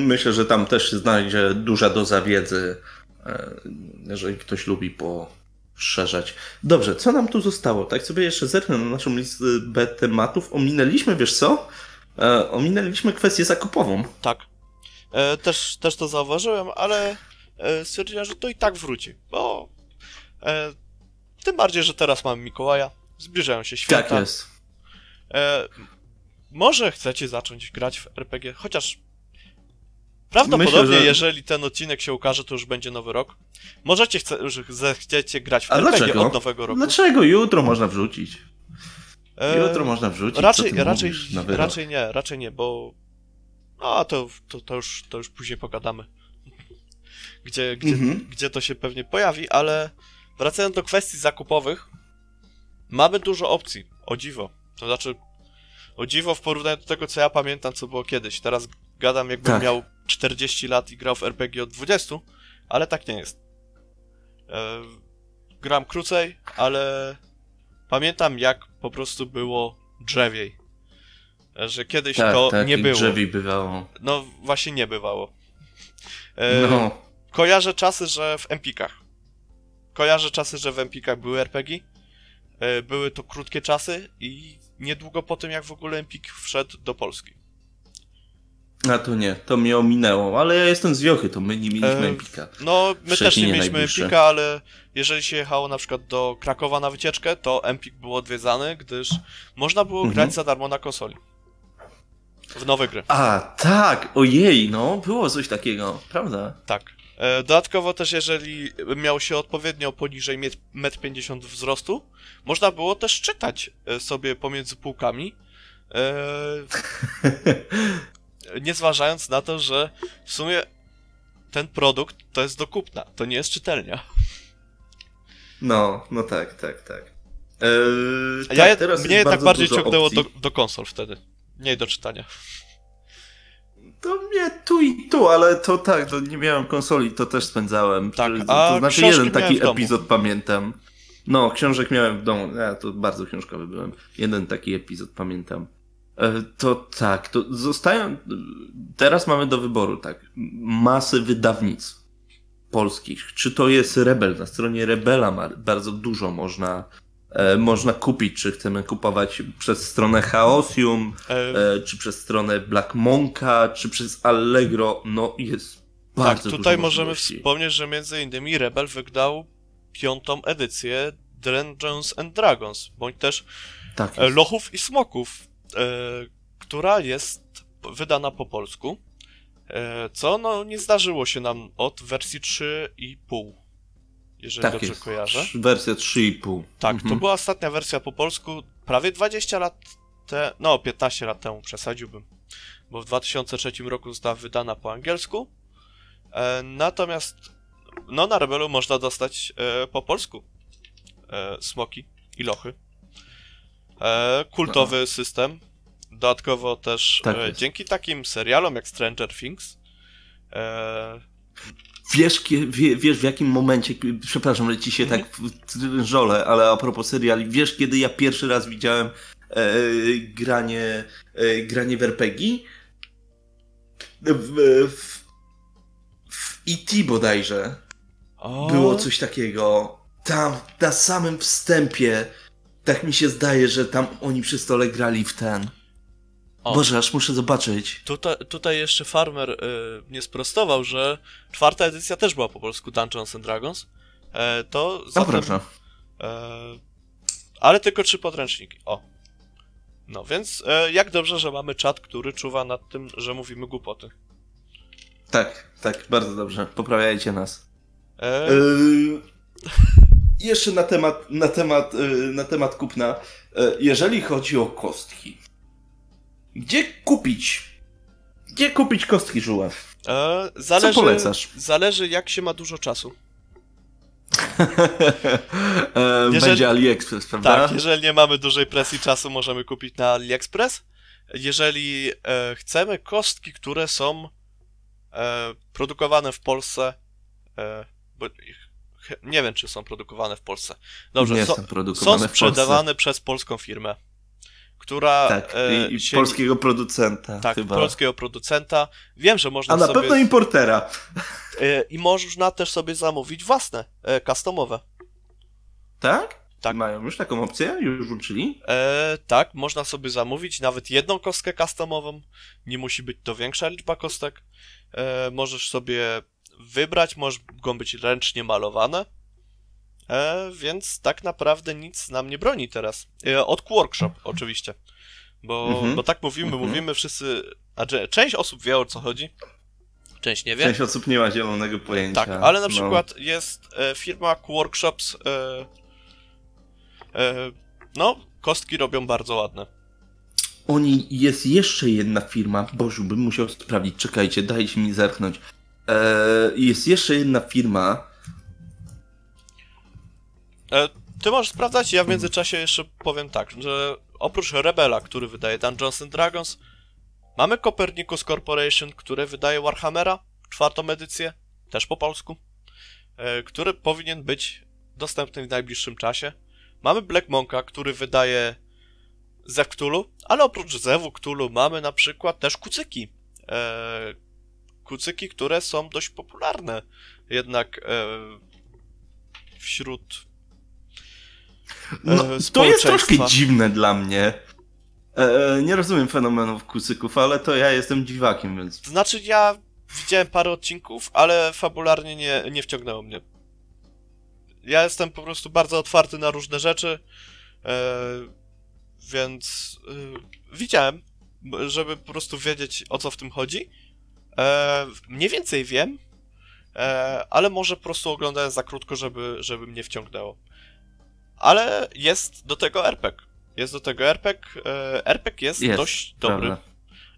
S2: Myślę, że tam też się znajdzie duża doza wiedzy, e, jeżeli ktoś lubi poszerzać. Dobrze, co nam tu zostało? Tak sobie jeszcze zerknę na naszą listę tematów. Ominęliśmy, wiesz co? E, Ominęliśmy kwestię zakupową.
S1: Tak. E, też, też to zauważyłem, ale stwierdziłem, że to i tak wróci, bo e, tym bardziej, że teraz mamy Mikołaja, zbliżają się święta.
S2: Tak jest.
S1: E, może chcecie zacząć grać w RPG, chociaż prawdopodobnie,
S2: Myślę, że-
S1: jeżeli ten odcinek się ukaże, to już będzie nowy rok. Możecie chce, zechciecie grać w
S2: A
S1: RPG
S2: dlaczego?
S1: od nowego roku.
S2: Dlaczego? Jutro można wrzucić.
S1: E,
S2: Jutro można wrzucić.
S1: Raczej, raczej,
S2: mówisz,
S1: raczej nie, raczej nie, bo. A to, to, to, już, to już później pogadamy. Gdzie, gdzie,
S2: Mhm.
S1: gdzie to się pewnie pojawi, ale wracając do kwestii zakupowych, mamy dużo opcji. O dziwo. To znaczy, o dziwo w porównaniu do tego, co ja pamiętam, co było kiedyś. Teraz gadam, jakbym
S2: Tak.
S1: miał 40 lat i grał w RPG od 20, ale tak nie jest. E, gram krócej, ale pamiętam, jak po prostu było drzewiej. E, Że kiedyś
S2: Tak,
S1: to
S2: tak,
S1: nie było.
S2: drzewi bywało.
S1: No właśnie nie bywało. E,
S2: No,
S1: Kojarzę czasy, że w Empikach. Kojarzę czasy, że w Empikach były RPG. E, Były to krótkie czasy i niedługo po tym, jak w ogóle Empik wszedł do Polski.
S2: a to nie, to mnie ominęło, ale ja jestem z Wiochy, to my nie mieliśmy Empika.
S1: No, my też nie mieliśmy
S2: najbliższe.
S1: Empika, ale jeżeli się jechało na przykład do Krakowa na wycieczkę, to Empik był odwiedzany, gdyż można było
S2: Mhm.
S1: grać za darmo na konsoli. W nowe gry.
S2: A, tak, ojej, no, było coś takiego, prawda?
S1: Tak. E, Dodatkowo też, jeżeli miał się odpowiednio poniżej 1,50 m wzrostu, można było też czytać e, sobie pomiędzy półkami, e, nie zważając na to, że w sumie ten produkt to jest do kupna, to nie jest czytelnia.
S2: No, no tak, tak, tak. Eee, tak,
S1: ja,
S2: teraz
S1: mnie
S2: bardzo
S1: bardziej ciągnęło do, do konsol wtedy, nie do czytania.
S2: To mnie tu i tu, ale to tak, to nie miałem konsoli, to też spędzałem.
S1: Tak,
S2: to,
S1: a
S2: to znaczy jeden taki epizod pamiętam. No, książek miałem w domu, ja to bardzo książkowy byłem. Jeden taki epizod pamiętam. E, To tak, to zostają. Teraz mamy do wyboru, tak. Masy wydawnictw polskich. Czy to jest Rebel? Na stronie Rebela ma bardzo dużo można, można kupić. Czy chcemy kupować przez stronę Chaosium,
S1: E,
S2: e, czy przez stronę Black Monka, czy przez Allegro, no jest
S1: tak,
S2: bardzo
S1: tutaj
S2: dużo
S1: możemy wspomnieć, że między innymi Rebel wydał piątą edycję Dungeons and Dragons, bądź też
S2: Tak
S1: e. Lochów i Smoków, e, która jest wydana po polsku, e, co no nie zdarzyło się nam od wersji 3,5, jeżeli
S2: tak
S1: dobrze
S2: jest.
S1: kojarzę.
S2: Wersja 3,5.
S1: Tak,
S2: Mhm.
S1: to była ostatnia wersja po polsku prawie 20 lat te, no 15 lat temu przesadziłbym, bo w 2003 roku została wydana po angielsku, e, natomiast no na Rebelu można dostać e, po polsku e, smoki i lochy. E, kultowy system, Dodatkowo też
S2: Tak
S1: e, dzięki takim serialom jak Stranger Things e,
S2: Wiesz, wiesz w jakim momencie, przepraszam, że ci się
S1: Mhm.
S2: tak w- żolę, ale a propos seriali, wiesz kiedy ja pierwszy raz widziałem e, granie, e, granie w RPG? W, w, w E.T. bodajże
S1: o,
S2: było coś takiego. Tam, na samym wstępie, tak mi się zdaje, że tam oni przy stole grali w ten.
S1: O.
S2: Boże, aż muszę zobaczyć.
S1: Tutaj, tutaj jeszcze Farmer e, mnie sprostował, że czwarta edycja też była po polsku Dungeons and Dragons. E, to
S2: No
S1: zatem, e, ale tylko trzy podręczniki. O. No więc e, jak dobrze, że mamy czat, który czuwa nad tym, że mówimy głupoty.
S2: Tak, tak, bardzo dobrze. Poprawiajcie nas.
S1: E,
S2: Yy, jeszcze na temat, na temat, yy, na temat kupna. Yy, jeżeli chodzi o kostki, gdzie kupić? Gdzie kupić kostki żuław?
S1: e, zależy,
S2: polecasz?
S1: Zależy jak się ma dużo czasu.
S2: e,
S1: Jeżeli-
S2: Będzie AliExpress, prawda?
S1: Tak, jeżeli nie mamy dużej presji czasu, możemy kupić na AliExpress. Jeżeli e, chcemy kostki, które są e, produkowane w Polsce, e, bo nie wiem, czy są produkowane w Polsce. Dobrze,
S2: Nie
S1: są,
S2: są produkowane
S1: są sprzedawane przez polską firmę, która
S2: Tak,
S1: e,
S2: i, i
S1: się-
S2: polskiego producenta
S1: tak,
S2: chyba.
S1: polskiego producenta. Wiem, że można
S2: A na
S1: sobie
S2: pewno importera.
S1: e, i można też sobie zamówić własne, e, customowe.
S2: Tak?
S1: Tak.
S2: Mają już taką opcję? Już włączyli?
S1: E, tak, można sobie zamówić nawet jedną kostkę customową. Nie musi być to większa liczba kostek. E, możesz sobie wybrać, mogą być ręcznie malowane. E, więc tak naprawdę nic nam nie broni teraz. E, od Workshop oczywiście. Bo,
S2: Mhm.
S1: bo tak mówimy,
S2: Mhm.
S1: mówimy wszyscy. A część osób wie o co chodzi, część nie wie.
S2: Część osób nie ma zielonego pojęcia.
S1: Tak, ale na
S2: No.
S1: przykład jest e, firma Workshops. E, e, no, kostki robią bardzo ładne.
S2: Oni, jest jeszcze jedna firma, Bożu, bym musiał sprawdzić, czekajcie, dajcie mi zerknąć. Eee, jest jeszcze jedna firma,
S1: E, ty możesz sprawdzać, ja w międzyczasie jeszcze powiem tak, że oprócz Rebela, który wydaje Dungeons and Dragons, mamy Copernicus Corporation, które wydaje Warhammera, czwartą edycję, też po polsku, e, który powinien być dostępny w najbliższym czasie. Mamy Black Monka, który wydaje Zew Cthulhu, ale oprócz Zewu Cthulhu mamy na przykład też kucyki. E, kucyki, które są dość popularne jednak wśród
S2: no,
S1: e,
S2: to jest troszkę dziwne dla mnie. Eee, nie rozumiem fenomenów kucyków, ale to ja jestem dziwakiem, więc...
S1: Znaczy, ja widziałem parę odcinków, ale fabularnie nie, nie wciągnęło mnie. Ja jestem po prostu bardzo otwarty na różne rzeczy, e, więc e, widziałem, żeby po prostu wiedzieć o co w tym chodzi. E, mniej więcej wiem, e, ale może po prostu oglądałem za krótko, żeby, żeby mnie wciągnęło. Ale jest do tego RPG. Jest do tego RPG. E, RPG jest,
S2: Jest,
S1: dość dobry
S2: prawda.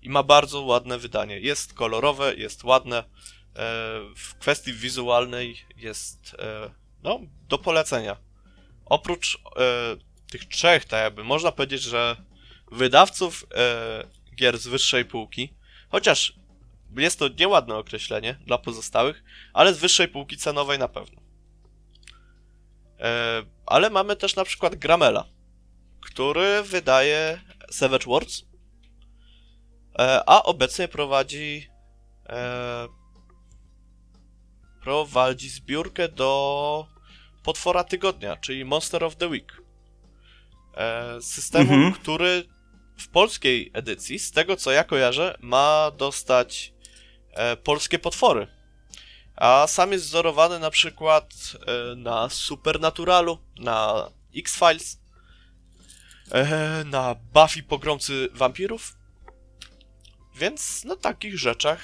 S1: i ma bardzo ładne wydanie. Jest kolorowe, jest ładne. E, w kwestii wizualnej jest e, no, do polecenia. Oprócz tych trzech, tak jakby można powiedzieć, że wydawców gier z wyższej półki, chociaż jest to nieładne określenie dla pozostałych, ale z wyższej półki cenowej na pewno. E, ale mamy też na przykład Gramela, który wydaje Savage Worlds, E, a obecnie prowadzi e, prowadzi zbiórkę do potwora tygodnia, czyli Monster of the Week. Systemu,
S2: Mhm.
S1: który w polskiej edycji, z tego co ja kojarzę, ma dostać polskie potwory. A sam jest wzorowany na przykład e, na Supernaturalu, na X-Files, e, na Buffy Pogromcy Wampirów, więc na takich rzeczach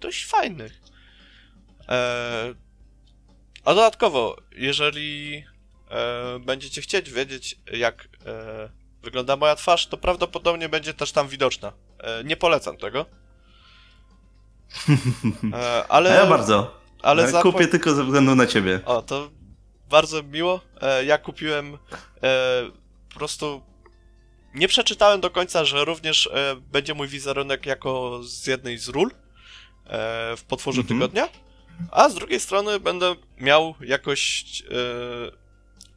S1: dość fajnych. E, a dodatkowo, jeżeli będziecie chcieć wiedzieć, jak wygląda moja twarz, to prawdopodobnie będzie też tam widoczna. Nie polecam tego. Ale,
S2: A ja bardzo.
S1: Ale za
S2: Kupię tylko ze względu na ciebie.
S1: o, to bardzo miło. E, ja kupiłem e, po prostu. nie przeczytałem do końca, że również e, będzie mój wizerunek jako z jednej z ról e, w potworze
S2: Mhm.
S1: tygodnia, a z drugiej strony będę miał jakoś. E,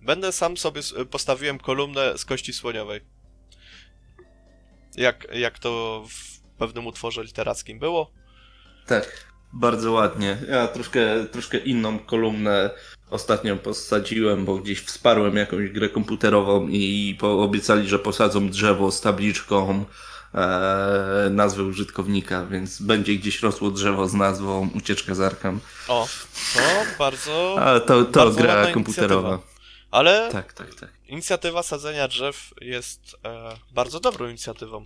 S1: będę sam sobie postawiłem kolumnę z kości słoniowej. Jak, jak to w pewnym utworze literackim było.
S2: Tak, bardzo ładnie. Ja troszkę, troszkę inną kolumnę ostatnio posadziłem, bo gdzieś wsparłem jakąś grę komputerową i obiecali, że posadzą drzewo z tabliczką e, nazwy użytkownika, więc będzie gdzieś rosło drzewo z nazwą Ucieczka z Arkham.
S1: O, to bardzo.
S2: A to, to
S1: Bardzo
S2: gra komputerowa.
S1: inicjatywa. Ale
S2: Tak, tak, tak.
S1: inicjatywa sadzenia drzew jest e, bardzo dobrą inicjatywą.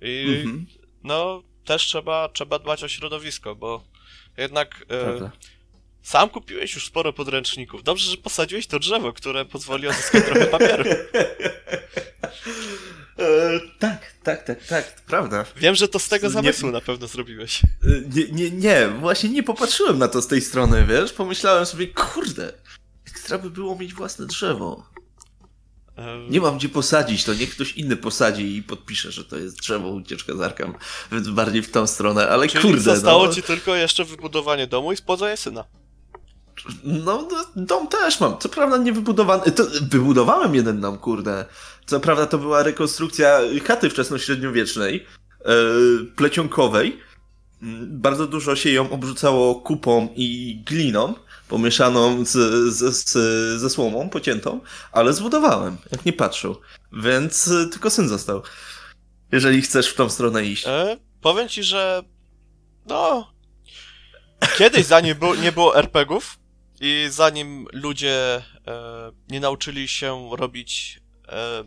S1: I
S2: Mhm,
S1: no, też trzeba, trzeba dbać o środowisko, bo jednak e, sam kupiłeś już sporo podręczników. Dobrze, że posadziłeś to drzewo, które pozwoli odzyskać trochę papieru.
S2: E, tak, tak, tak, tak, prawda.
S1: Wiem, że to z tego
S2: Nie-
S1: zamysłu na pewno zrobiłeś.
S2: E, Nie, nie, nie, właśnie nie popatrzyłem na to z tej strony, wiesz? Pomyślałem sobie, kurde, ekstra by było mieć własne drzewo. Nie mam gdzie posadzić, to niech ktoś inny posadzi i podpisze, że to jest drzewo ucieczka z Arkham, więc bardziej w tą stronę, ale
S1: Czyli
S2: kurde,
S1: zostało
S2: no,
S1: ci tylko jeszcze wybudowanie domu i spłodzenie syna.
S2: no, no, dom też mam, co prawda nie wybudowany, to wybudowałem jeden dom, kurde, co prawda to była rekonstrukcja chaty wczesnośredniowiecznej, e, plecionkowej, Mm, bardzo dużo się ją obrzucało kupą i gliną, pomieszaną z, z, z, ze słomą pociętą, ale zbudowałem, jak nie patrzył. Więc y, tylko syn został. Jeżeli chcesz w tą stronę iść.
S1: E, powiem ci, że no kiedyś zanim nie było RPGów i zanim ludzie e, nie nauczyli się robić e,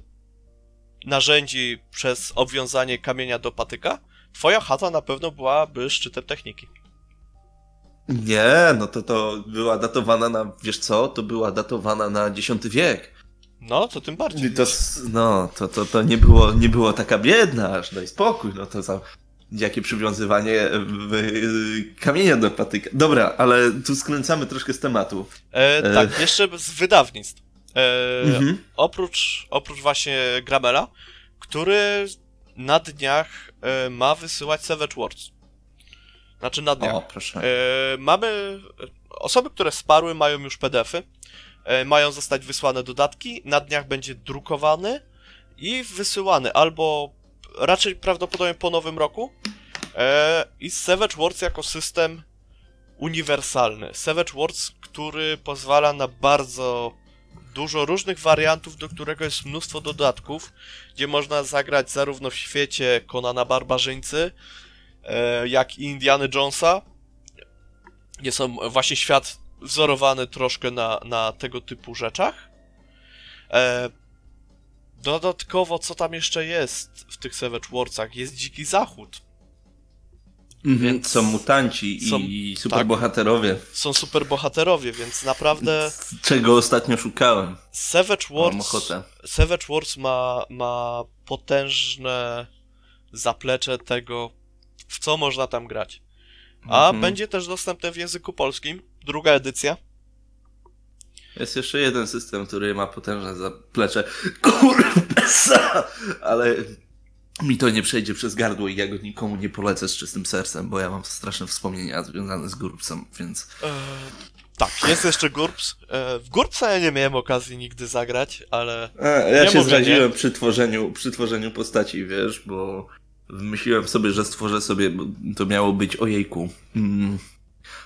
S1: narzędzi przez obwiązanie kamienia do patyka, twoja chata na pewno byłaby szczytem techniki.
S2: Nie, no to to była datowana na, wiesz co, to była datowana na X wiek.
S1: No, to tym bardziej.
S2: To, no, to, to, to nie było, nie było taka biedna, aż daj spokój, no to za jakie przywiązywanie y, kamienia do patyka. Dobra, ale tu skręcamy troszkę z tematu.
S1: E,
S2: e.
S1: tak, jeszcze z wydawnictw. E,
S2: Mhm.
S1: oprócz, oprócz właśnie Gramela, który na dniach e, ma wysyłać Savage Words. Znaczy na dniach.
S2: O, proszę.
S1: E, mamy. Osoby, które wsparły, mają już PDFy. E, mają zostać wysłane dodatki. Na dniach będzie drukowany i wysyłany albo raczej prawdopodobnie po nowym roku. E, I Savage Words jako system uniwersalny. Savage Words, który pozwala na bardzo dużo różnych wariantów, do którego jest mnóstwo dodatków, gdzie można zagrać zarówno w świecie Konana Barbarzyńcy, jak i Indiana Jonesa. Gdzie są właśnie świat wzorowany troszkę na, na tego typu rzeczach. E, dodatkowo, co tam jeszcze jest w tych Savage Warsach? Jest Dziki Zachód.
S2: Mhm,
S1: więc-
S2: Są mutanci
S1: są-
S2: i superbohaterowie.
S1: Są superbohaterowie, więc naprawdę
S2: Czego ostatnio szukałem.
S1: Savage Wars. Savage Wars ma, ma potężne zaplecze tego, w co można tam grać. A
S2: Mhm.
S1: będzie też dostępne w języku polskim, druga edycja.
S2: Jest jeszcze jeden system, który ma potężne zaplecze. Kurwa! Ale mi to nie przejdzie przez gardło i ja go nikomu nie polecę z czystym sercem, bo ja mam straszne wspomnienia związane z Gurpsem, więc...
S1: E, tak, jest jeszcze GURPS. E, w GURPSa ja nie miałem okazji nigdy zagrać, ale
S2: A, ja
S1: Nie
S2: się zraziłem przy tworzeniu, przy tworzeniu postaci, wiesz, bo wymyśliłem sobie, że stworzę sobie, to miało być ojejku. Mm,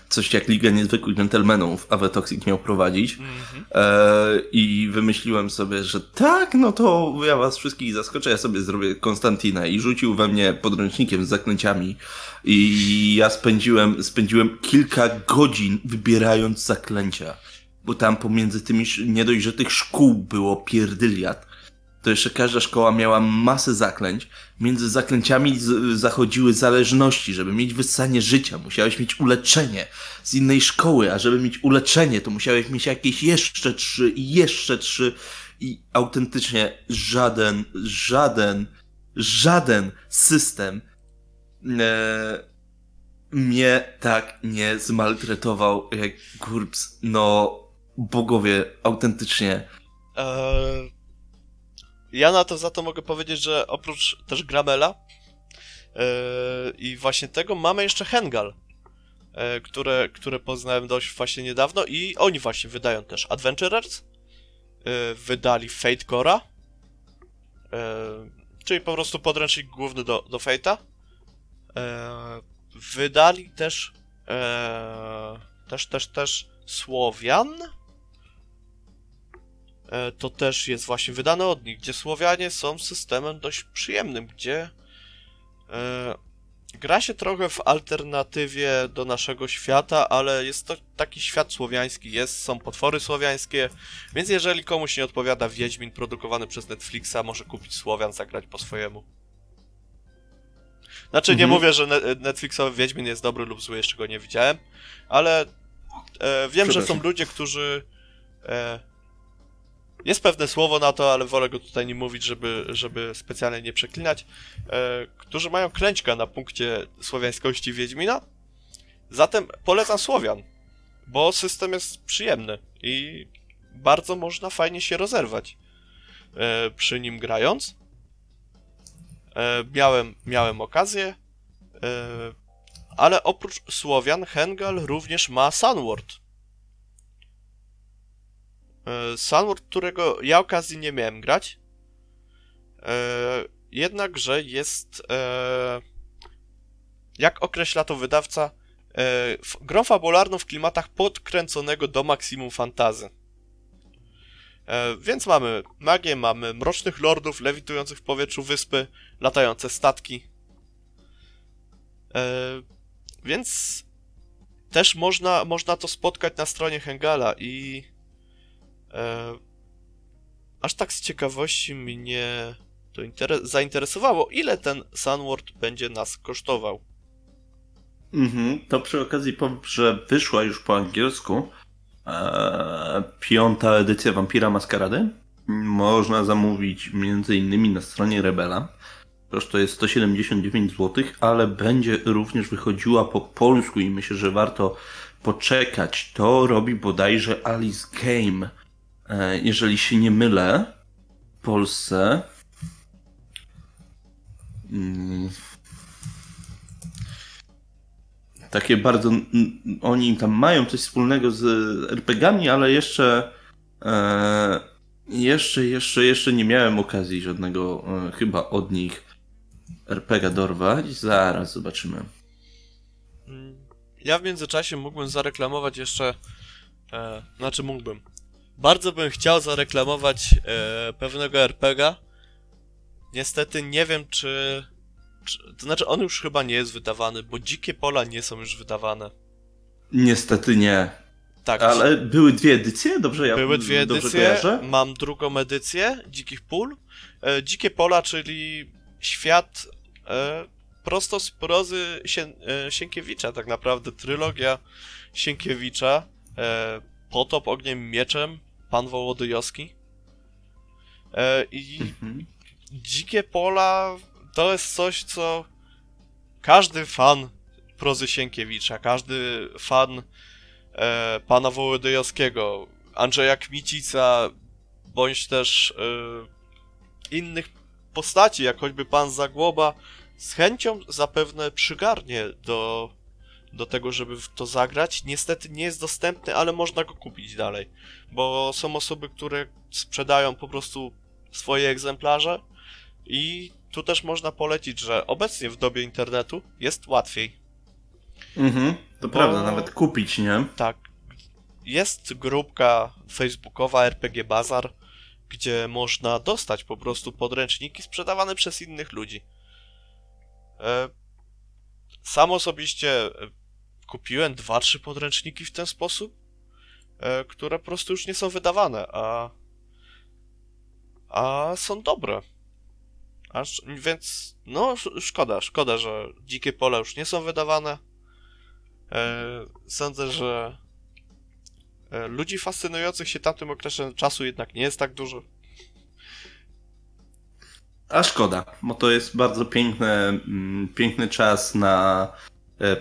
S2: coś jak Liga Niezwykłych Gentlemanów Awe Toxic miał prowadzić.
S1: mhm.
S2: E, I wymyśliłem sobie, że tak, no to ja was wszystkich zaskoczę, ja sobie zrobię Konstantina i rzucił we mnie podręcznikiem z zaklęciami i ja spędziłem, spędziłem kilka godzin wybierając zaklęcia, bo tam pomiędzy tymi nie dość, że tych szkół było pierdyliat, to jeszcze każda szkoła miała masę zaklęć. Między zaklęciami zachodziły zależności. Żeby mieć wyssanie życia, musiałeś mieć uleczenie z innej szkoły, a żeby mieć uleczenie, to musiałeś mieć jakieś jeszcze trzy i jeszcze trzy. I autentycznie żaden, żaden, żaden system e, mnie tak nie zmaltretował jak GURPS. No, bogowie, autentycznie.
S1: E, ja na to za to mogę powiedzieć, że oprócz też Gramela yy, i właśnie tego mamy jeszcze Hengal, yy, które, które poznałem dość właśnie niedawno i oni właśnie wydają też Adventurers, yy, wydali Fate Cora, yy, czyli po prostu podręcznik główny do, do Fate'a. Yy, wydali też yy, też, też, też Słowian, to też jest właśnie wydane od nich, gdzie Słowianie są systemem dość przyjemnym, gdzie e, gra się trochę w alternatywie do naszego świata, ale jest to taki świat słowiański, jest, są potwory słowiańskie, więc jeżeli komuś nie odpowiada Wiedźmin produkowany przez Netflixa, może kupić Słowian, zagrać po swojemu. Znaczy, mhm. nie mówię, że Netflixowy Wiedźmin jest dobry lub zły, jeszcze go nie widziałem, ale e, wiem, że są ludzie, którzy e, jest pewne słowo na to, ale wolę go tutaj nie mówić, żeby, żeby specjalnie nie przeklinać, e, którzy mają klęczkę na punkcie słowiańskości Wiedźmina. Zatem polecam Słowian, bo system jest przyjemny i bardzo można fajnie się rozerwać e, przy nim grając. E, miałem, miałem okazję, e, ale oprócz Słowian, Hengal również ma Sunward Sunward, którego ja okazji nie miałem grać. E, jednakże jest, e, jak określa to wydawca, grą fabularną w klimatach podkręconego do maksimum fantazy. Więc mamy magię, mamy mrocznych lordów lewitujących w powietrzu wyspy, latające statki. Więc też można, można to spotkać na stronie Hengala i E, aż tak z ciekawości mnie to zainteresowało, ile ten Sunward będzie nas kosztował.
S2: Mhm, to przy okazji powiem, że wyszła już po angielsku e, piąta edycja Vampira Maskarady. Można zamówić między innymi na stronie Rebela. Koszt to jest 179 zł, ale będzie również wychodziła po polsku i myślę, że warto poczekać. To robi bodajże Alice Game E, jeżeli się nie mylę, w Polsce. Mm, takie bardzo. Oni tam mają coś wspólnego z RPGami, ale jeszcze. E, jeszcze, jeszcze, jeszcze nie miałem okazji żadnego e, chyba od nich RPG dorwać. Zaraz zobaczymy.
S1: Ja w międzyczasie mógłbym zareklamować jeszcze. E, znaczy mógłbym bardzo bym chciał zareklamować e, pewnego RPGa. Niestety nie wiem, czy, czy. To znaczy, on już chyba nie jest wydawany, bo dzikie pola nie są już wydawane.
S2: Niestety nie. Tak. Ale były dwie edycje? Dobrze ja
S1: Były dwie edycje. Mam drugą edycję Dzikich Pól. E, Dzikie pola, czyli świat e, prosto z prozy Sien, e, Sienkiewicza, tak naprawdę. Trylogia Sienkiewicza. E, Potop ogniem mieczem, pan Wołodyjowski. E, I mhm. Dzikie Pola to jest coś, co każdy fan prozy Sienkiewicza, każdy fan e, pana Wołodyjowskiego, Andrzeja Kmicica, bądź też e, innych postaci, jak choćby pan Zagłoba, z chęcią zapewne przygarnie do do tego, żeby w to zagrać. Niestety nie jest dostępny, ale można go kupić dalej, bo są osoby, które sprzedają po prostu swoje egzemplarze i tu też można polecić, że obecnie w dobie internetu jest łatwiej.
S2: Mhm, to bo... prawda, nawet kupić, nie?
S1: Tak. Jest grupka facebookowa RPG Bazar, gdzie można dostać po prostu podręczniki sprzedawane przez innych ludzi. E, sam osobiście kupiłem dwa, trzy podręczniki w ten sposób, e, które po prostu już nie są wydawane, a, a są dobre. Aż, więc, no, szkoda, szkoda, że dzikie pola już nie są wydawane. E, sądzę, że e, ludzi fascynujących się tamtym okresem czasu jednak nie jest tak dużo.
S2: A szkoda, bo to jest bardzo piękny, mm, piękny czas na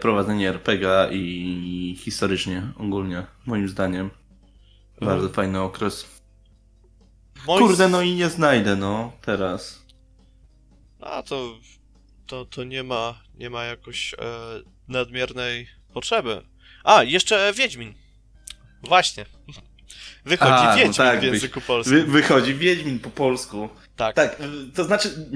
S2: prowadzenie RPGa i historycznie ogólnie, moim zdaniem. Bardzo fajny okres.
S1: moi...
S2: Kurde, no i nie znajdę, no, teraz.
S1: A to, to, to nie ma, nie ma jakoś e, nadmiernej potrzeby. A, jeszcze Wiedźmin. Właśnie. Wychodzi
S2: A, no
S1: Wiedźmin
S2: tak,
S1: w języku polskim.
S2: Wy, wychodzi Wiedźmin po polsku.
S1: Tak.
S2: Tak, y, to znaczy.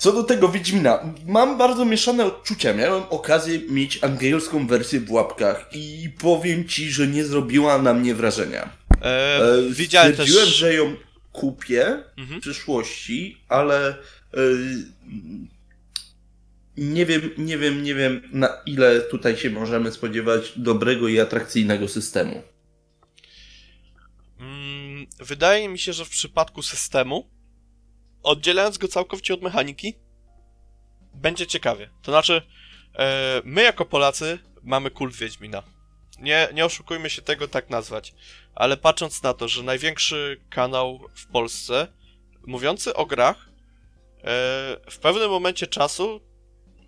S2: Co do tego Wiedźmina, mam bardzo mieszane odczucia. Miałem okazję mieć angielską wersję w łapkach i powiem ci, że nie zrobiła na mnie wrażenia.
S1: E,
S2: E,
S1: widziałem też...
S2: Stwierdziłem, że ją kupię w
S1: Mhm.
S2: przyszłości, ale y, nie wiem, nie wiem, nie wiem na ile tutaj się możemy spodziewać dobrego i atrakcyjnego systemu.
S1: Mm, wydaje mi się, że w przypadku systemu, oddzielając go całkowicie od mechaniki, będzie ciekawie. To znaczy, e, my jako Polacy mamy kult Wiedźmina. Nie, nie oszukujmy się tego tak nazwać. Ale patrząc na to, że największy kanał w Polsce, mówiący o grach, e, w pewnym momencie czasu,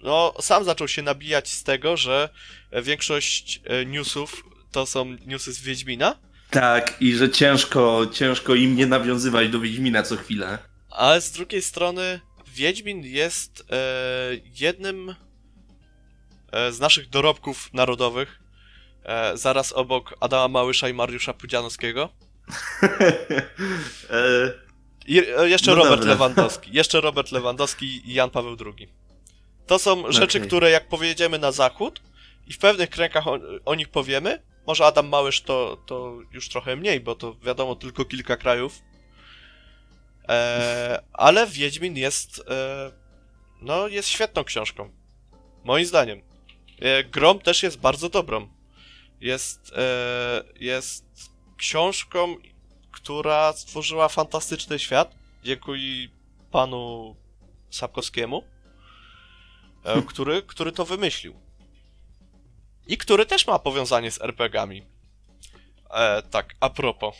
S1: no, sam zaczął się nabijać z tego, że większość e, newsów to są newsy z Wiedźmina,
S2: Tak, i że ciężko, ciężko im nie nawiązywać do Wiedźmina co chwilę.
S1: Ale z drugiej strony Wiedźmin jest e, jednym e, z naszych dorobków narodowych, e, zaraz obok Adama Małysza i Mariusza Pudzianowskiego.
S2: e,
S1: I e, jeszcze
S2: No
S1: Robert
S2: dobra.
S1: Lewandowski. Jeszcze Robert Lewandowski i Jan Paweł II. To są rzeczy,
S2: Okej.
S1: które jak pojedziemy na zachód i w pewnych kręgach o, o nich powiemy, może Adam Małysz to, to już trochę mniej, bo to wiadomo tylko kilka krajów. E, ale Wiedźmin jest, e, no, jest świetną książką. Moim zdaniem. E, Grom też jest bardzo dobrą. Jest, e, jest książką, która stworzyła fantastyczny świat, dzięki panu Sapkowskiemu, e, który, który to wymyślił. I który też ma powiązanie z RPG-ami. E, tak, a propos.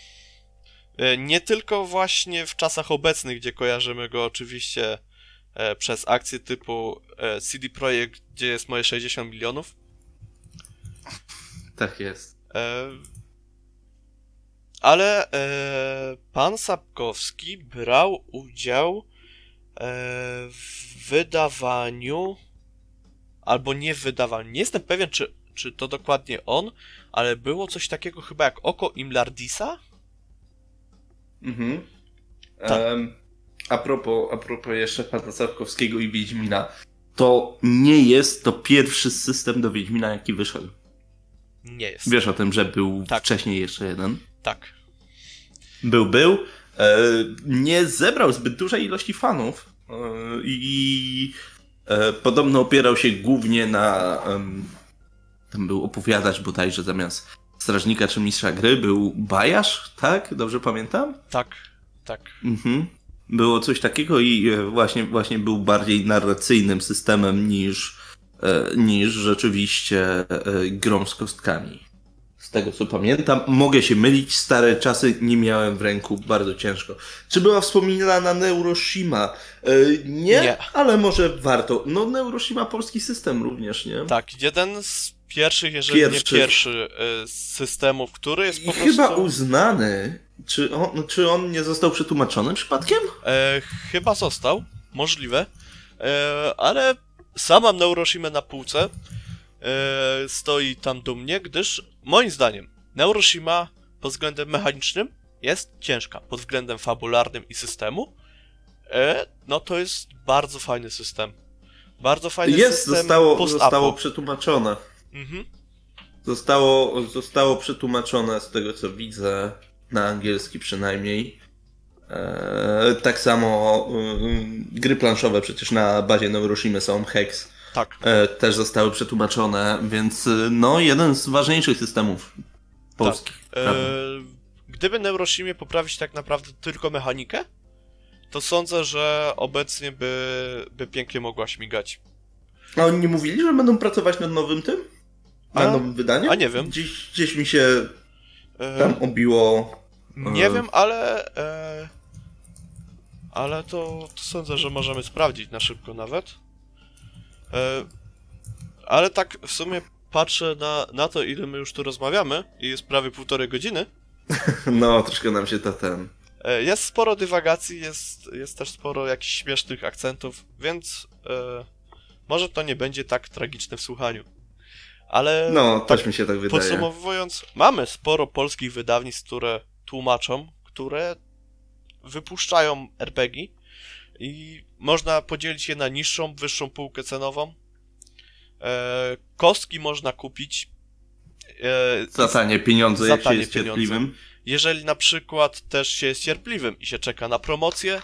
S1: E, nie tylko właśnie w czasach obecnych, gdzie kojarzymy go oczywiście e, przez akcje typu e, CD Projekt, gdzie jest moje 60 milionów,
S2: tak jest.
S1: Ale pan Sapkowski brał udział w wydawaniu, albo nie w wydawaniu, nie jestem pewien, czy, czy to dokładnie on, ale było coś takiego chyba jak Oko Imlardisa?
S2: Mhm.
S1: Tak.
S2: Em, a, propos, a propos jeszcze pana Sapkowskiego i Wiedźmina, to nie jest to pierwszy system do Wiedźmina, jaki wyszedł.
S1: Nie jest.
S2: Wiesz o tym, że był
S1: Tak.
S2: wcześniej jeszcze jeden?
S1: Tak.
S2: Był, był. E, nie zebrał zbyt dużej ilości fanów e, i e, podobno opierał się głównie na. em, tam był opowiadacz bodajże zamiast strażnika czy mistrza gry, był bajarz, tak? Dobrze pamiętam?
S1: Tak, tak.
S2: Mhm. Było coś takiego i e, właśnie, właśnie był bardziej narracyjnym systemem niż, e, niż rzeczywiście e, grą z kostkami. Z tego co pamiętam, mogę się mylić, stare czasy nie miałem w ręku, bardzo ciężko. Czy była wspominana Neuroshima? Nie,
S1: Nie.
S2: ale może warto. No Neuroshima polski system również, nie?
S1: Tak, jeden z pierwszych, jeżeli
S2: Pierwszy.
S1: nie pierwszy e, systemów, który jest
S2: I
S1: po
S2: chyba
S1: prostu...
S2: uznany. Czy on, czy on nie został przetłumaczony przypadkiem?
S1: E, chyba został, możliwe, e, ale sam mam Neuroshimę na półce, e, stoi tam dumnie, gdyż moim zdaniem Neuroshima pod względem mechanicznym jest ciężka, pod względem fabularnym i systemu, e, no to jest bardzo fajny system. Bardzo fajny
S2: Jest,
S1: system
S2: zostało,
S1: post-apo.
S2: zostało przetłumaczone.
S1: Mhm.
S2: Zostało, zostało przetłumaczone z tego co widzę, na angielski przynajmniej. Eee, tak samo mm, gry planszowe przecież na bazie Neuroshimy są, Hex,
S1: Tak.
S2: e, też zostały przetłumaczone, więc y, no jeden z ważniejszych systemów polskich.
S1: E,
S2: prawda?
S1: gdyby Neuroshimie poprawić tak naprawdę tylko mechanikę, to sądzę, że obecnie by, by pięknie mogła śmigać.
S2: A oni nie mówili, że będą pracować nad nowym tym?
S1: A-
S2: nowym wydaniem?
S1: a nie wiem.
S2: Gdzieś, gdzieś mi się
S1: E,
S2: tam obiło.
S1: nie wiem, ale. E, ale to, to sądzę, że możemy sprawdzić na szybko nawet. E, ale tak w sumie patrzę na, na to, ile my już tu rozmawiamy, i jest prawie półtorej godziny.
S2: No, troszkę nam się to ten.
S1: E, Jest sporo dywagacji, jest, jest też sporo jakichś śmiesznych akcentów, więc e, może to nie będzie tak tragiczne w słuchaniu. Ale
S2: No,
S1: tak
S2: też mi się tak wydaje.
S1: podsumowując, mamy sporo polskich wydawnictw, które tłumaczą, które wypuszczają RPG i można podzielić je na niższą, wyższą półkę cenową. E, kostki można kupić. E,
S2: Za tanie pieniądze,
S1: Za
S2: jak się
S1: tanie
S2: jest
S1: pieniądze.
S2: cierpliwym.
S1: jeżeli na przykład też się jest cierpliwym i się czeka na promocję,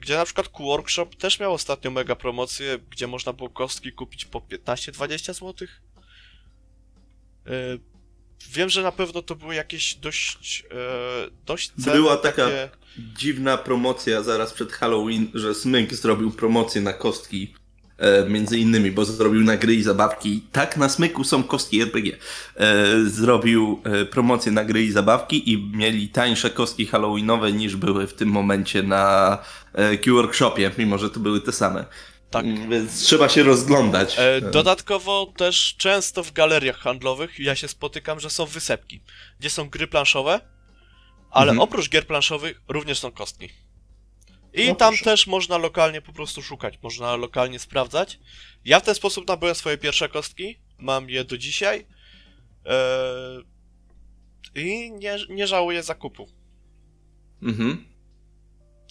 S1: gdzie na przykład Q-Workshop też miał ostatnio mega promocję, gdzie można było kostki kupić po 15-20 zł. E, wiem, że na pewno to były jakieś dość, e, dość cenne
S2: Była taka-
S1: takie...
S2: Dziwna promocja zaraz przed Halloween, że Smyk zrobił promocję na kostki. E, między innymi, bo zrobił na gry i zabawki. Tak, na Smyku są kostki RPG. E, zrobił e, promocję na gry i zabawki i mieli tańsze kostki halloweenowe niż były w tym momencie na Q-Workshopie, mimo że to były te same.
S1: Tak.
S2: Mm, Więc trzeba się rozglądać.
S1: Dodatkowo też często w galeriach handlowych ja się spotykam, że są wysepki, gdzie są gry planszowe, ale
S2: Mhm.
S1: oprócz gier planszowych również są kostki. I
S2: No
S1: tam
S2: proszę.
S1: też można lokalnie po prostu szukać, można lokalnie sprawdzać. Ja w ten sposób nabyłem swoje pierwsze kostki, mam je do dzisiaj e, i nie, nie żałuję zakupu.
S2: Mhm.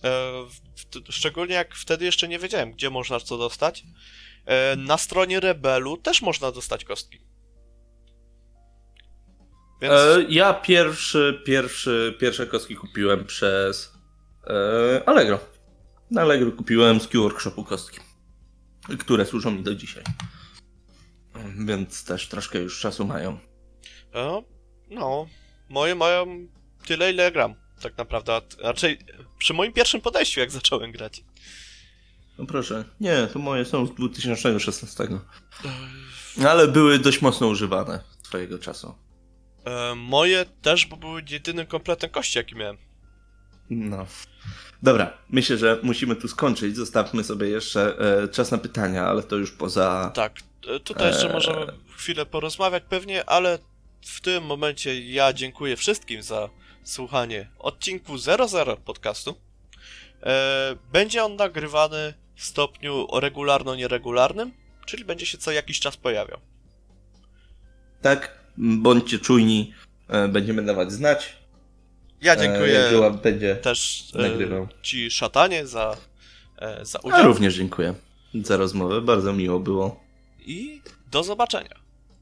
S1: E, szczególnie jak wtedy jeszcze nie wiedziałem, gdzie można co dostać. E, na stronie Rebelu też można dostać kostki. Więc
S2: ja pierwszy, pierwszy, pierwsze kostki kupiłem przez Allegro. Na Allegro kupiłem z Q-Workshopu kostki, które służą mi do dzisiaj. Więc też troszkę już czasu mają.
S1: e, no, moje mają tyle, ile gram. Tak naprawdę. Raczej przy moim pierwszym podejściu, jak zacząłem grać.
S2: No proszę. Nie, to moje są z 2016. Ale były dość mocno używane swojego czasu.
S1: E, moje też, bo były jedynym kompletem kości, jaki miałem.
S2: No. Dobra, myślę, że musimy tu skończyć. Zostawmy sobie jeszcze e, czas na pytania, ale to już poza.
S1: Tak, e, tutaj jeszcze
S2: Eee.
S1: możemy chwilę porozmawiać pewnie, ale w tym momencie ja dziękuję wszystkim za słuchanie odcinku 00 podcastu. E, Będzie on nagrywany w stopniu regularno-nieregularnym, czyli będzie się co jakiś czas pojawiał.
S2: Tak, bądźcie czujni, e, będziemy dawać znać.
S1: Ja
S2: E,
S1: dziękuję
S2: jak Była, będzie
S1: też e,
S2: nagrywał.
S1: Ci szatanie za, e, za
S2: Ja
S1: udział
S2: również dziękuję za rozmowę, bardzo miło było.
S1: i do zobaczenia.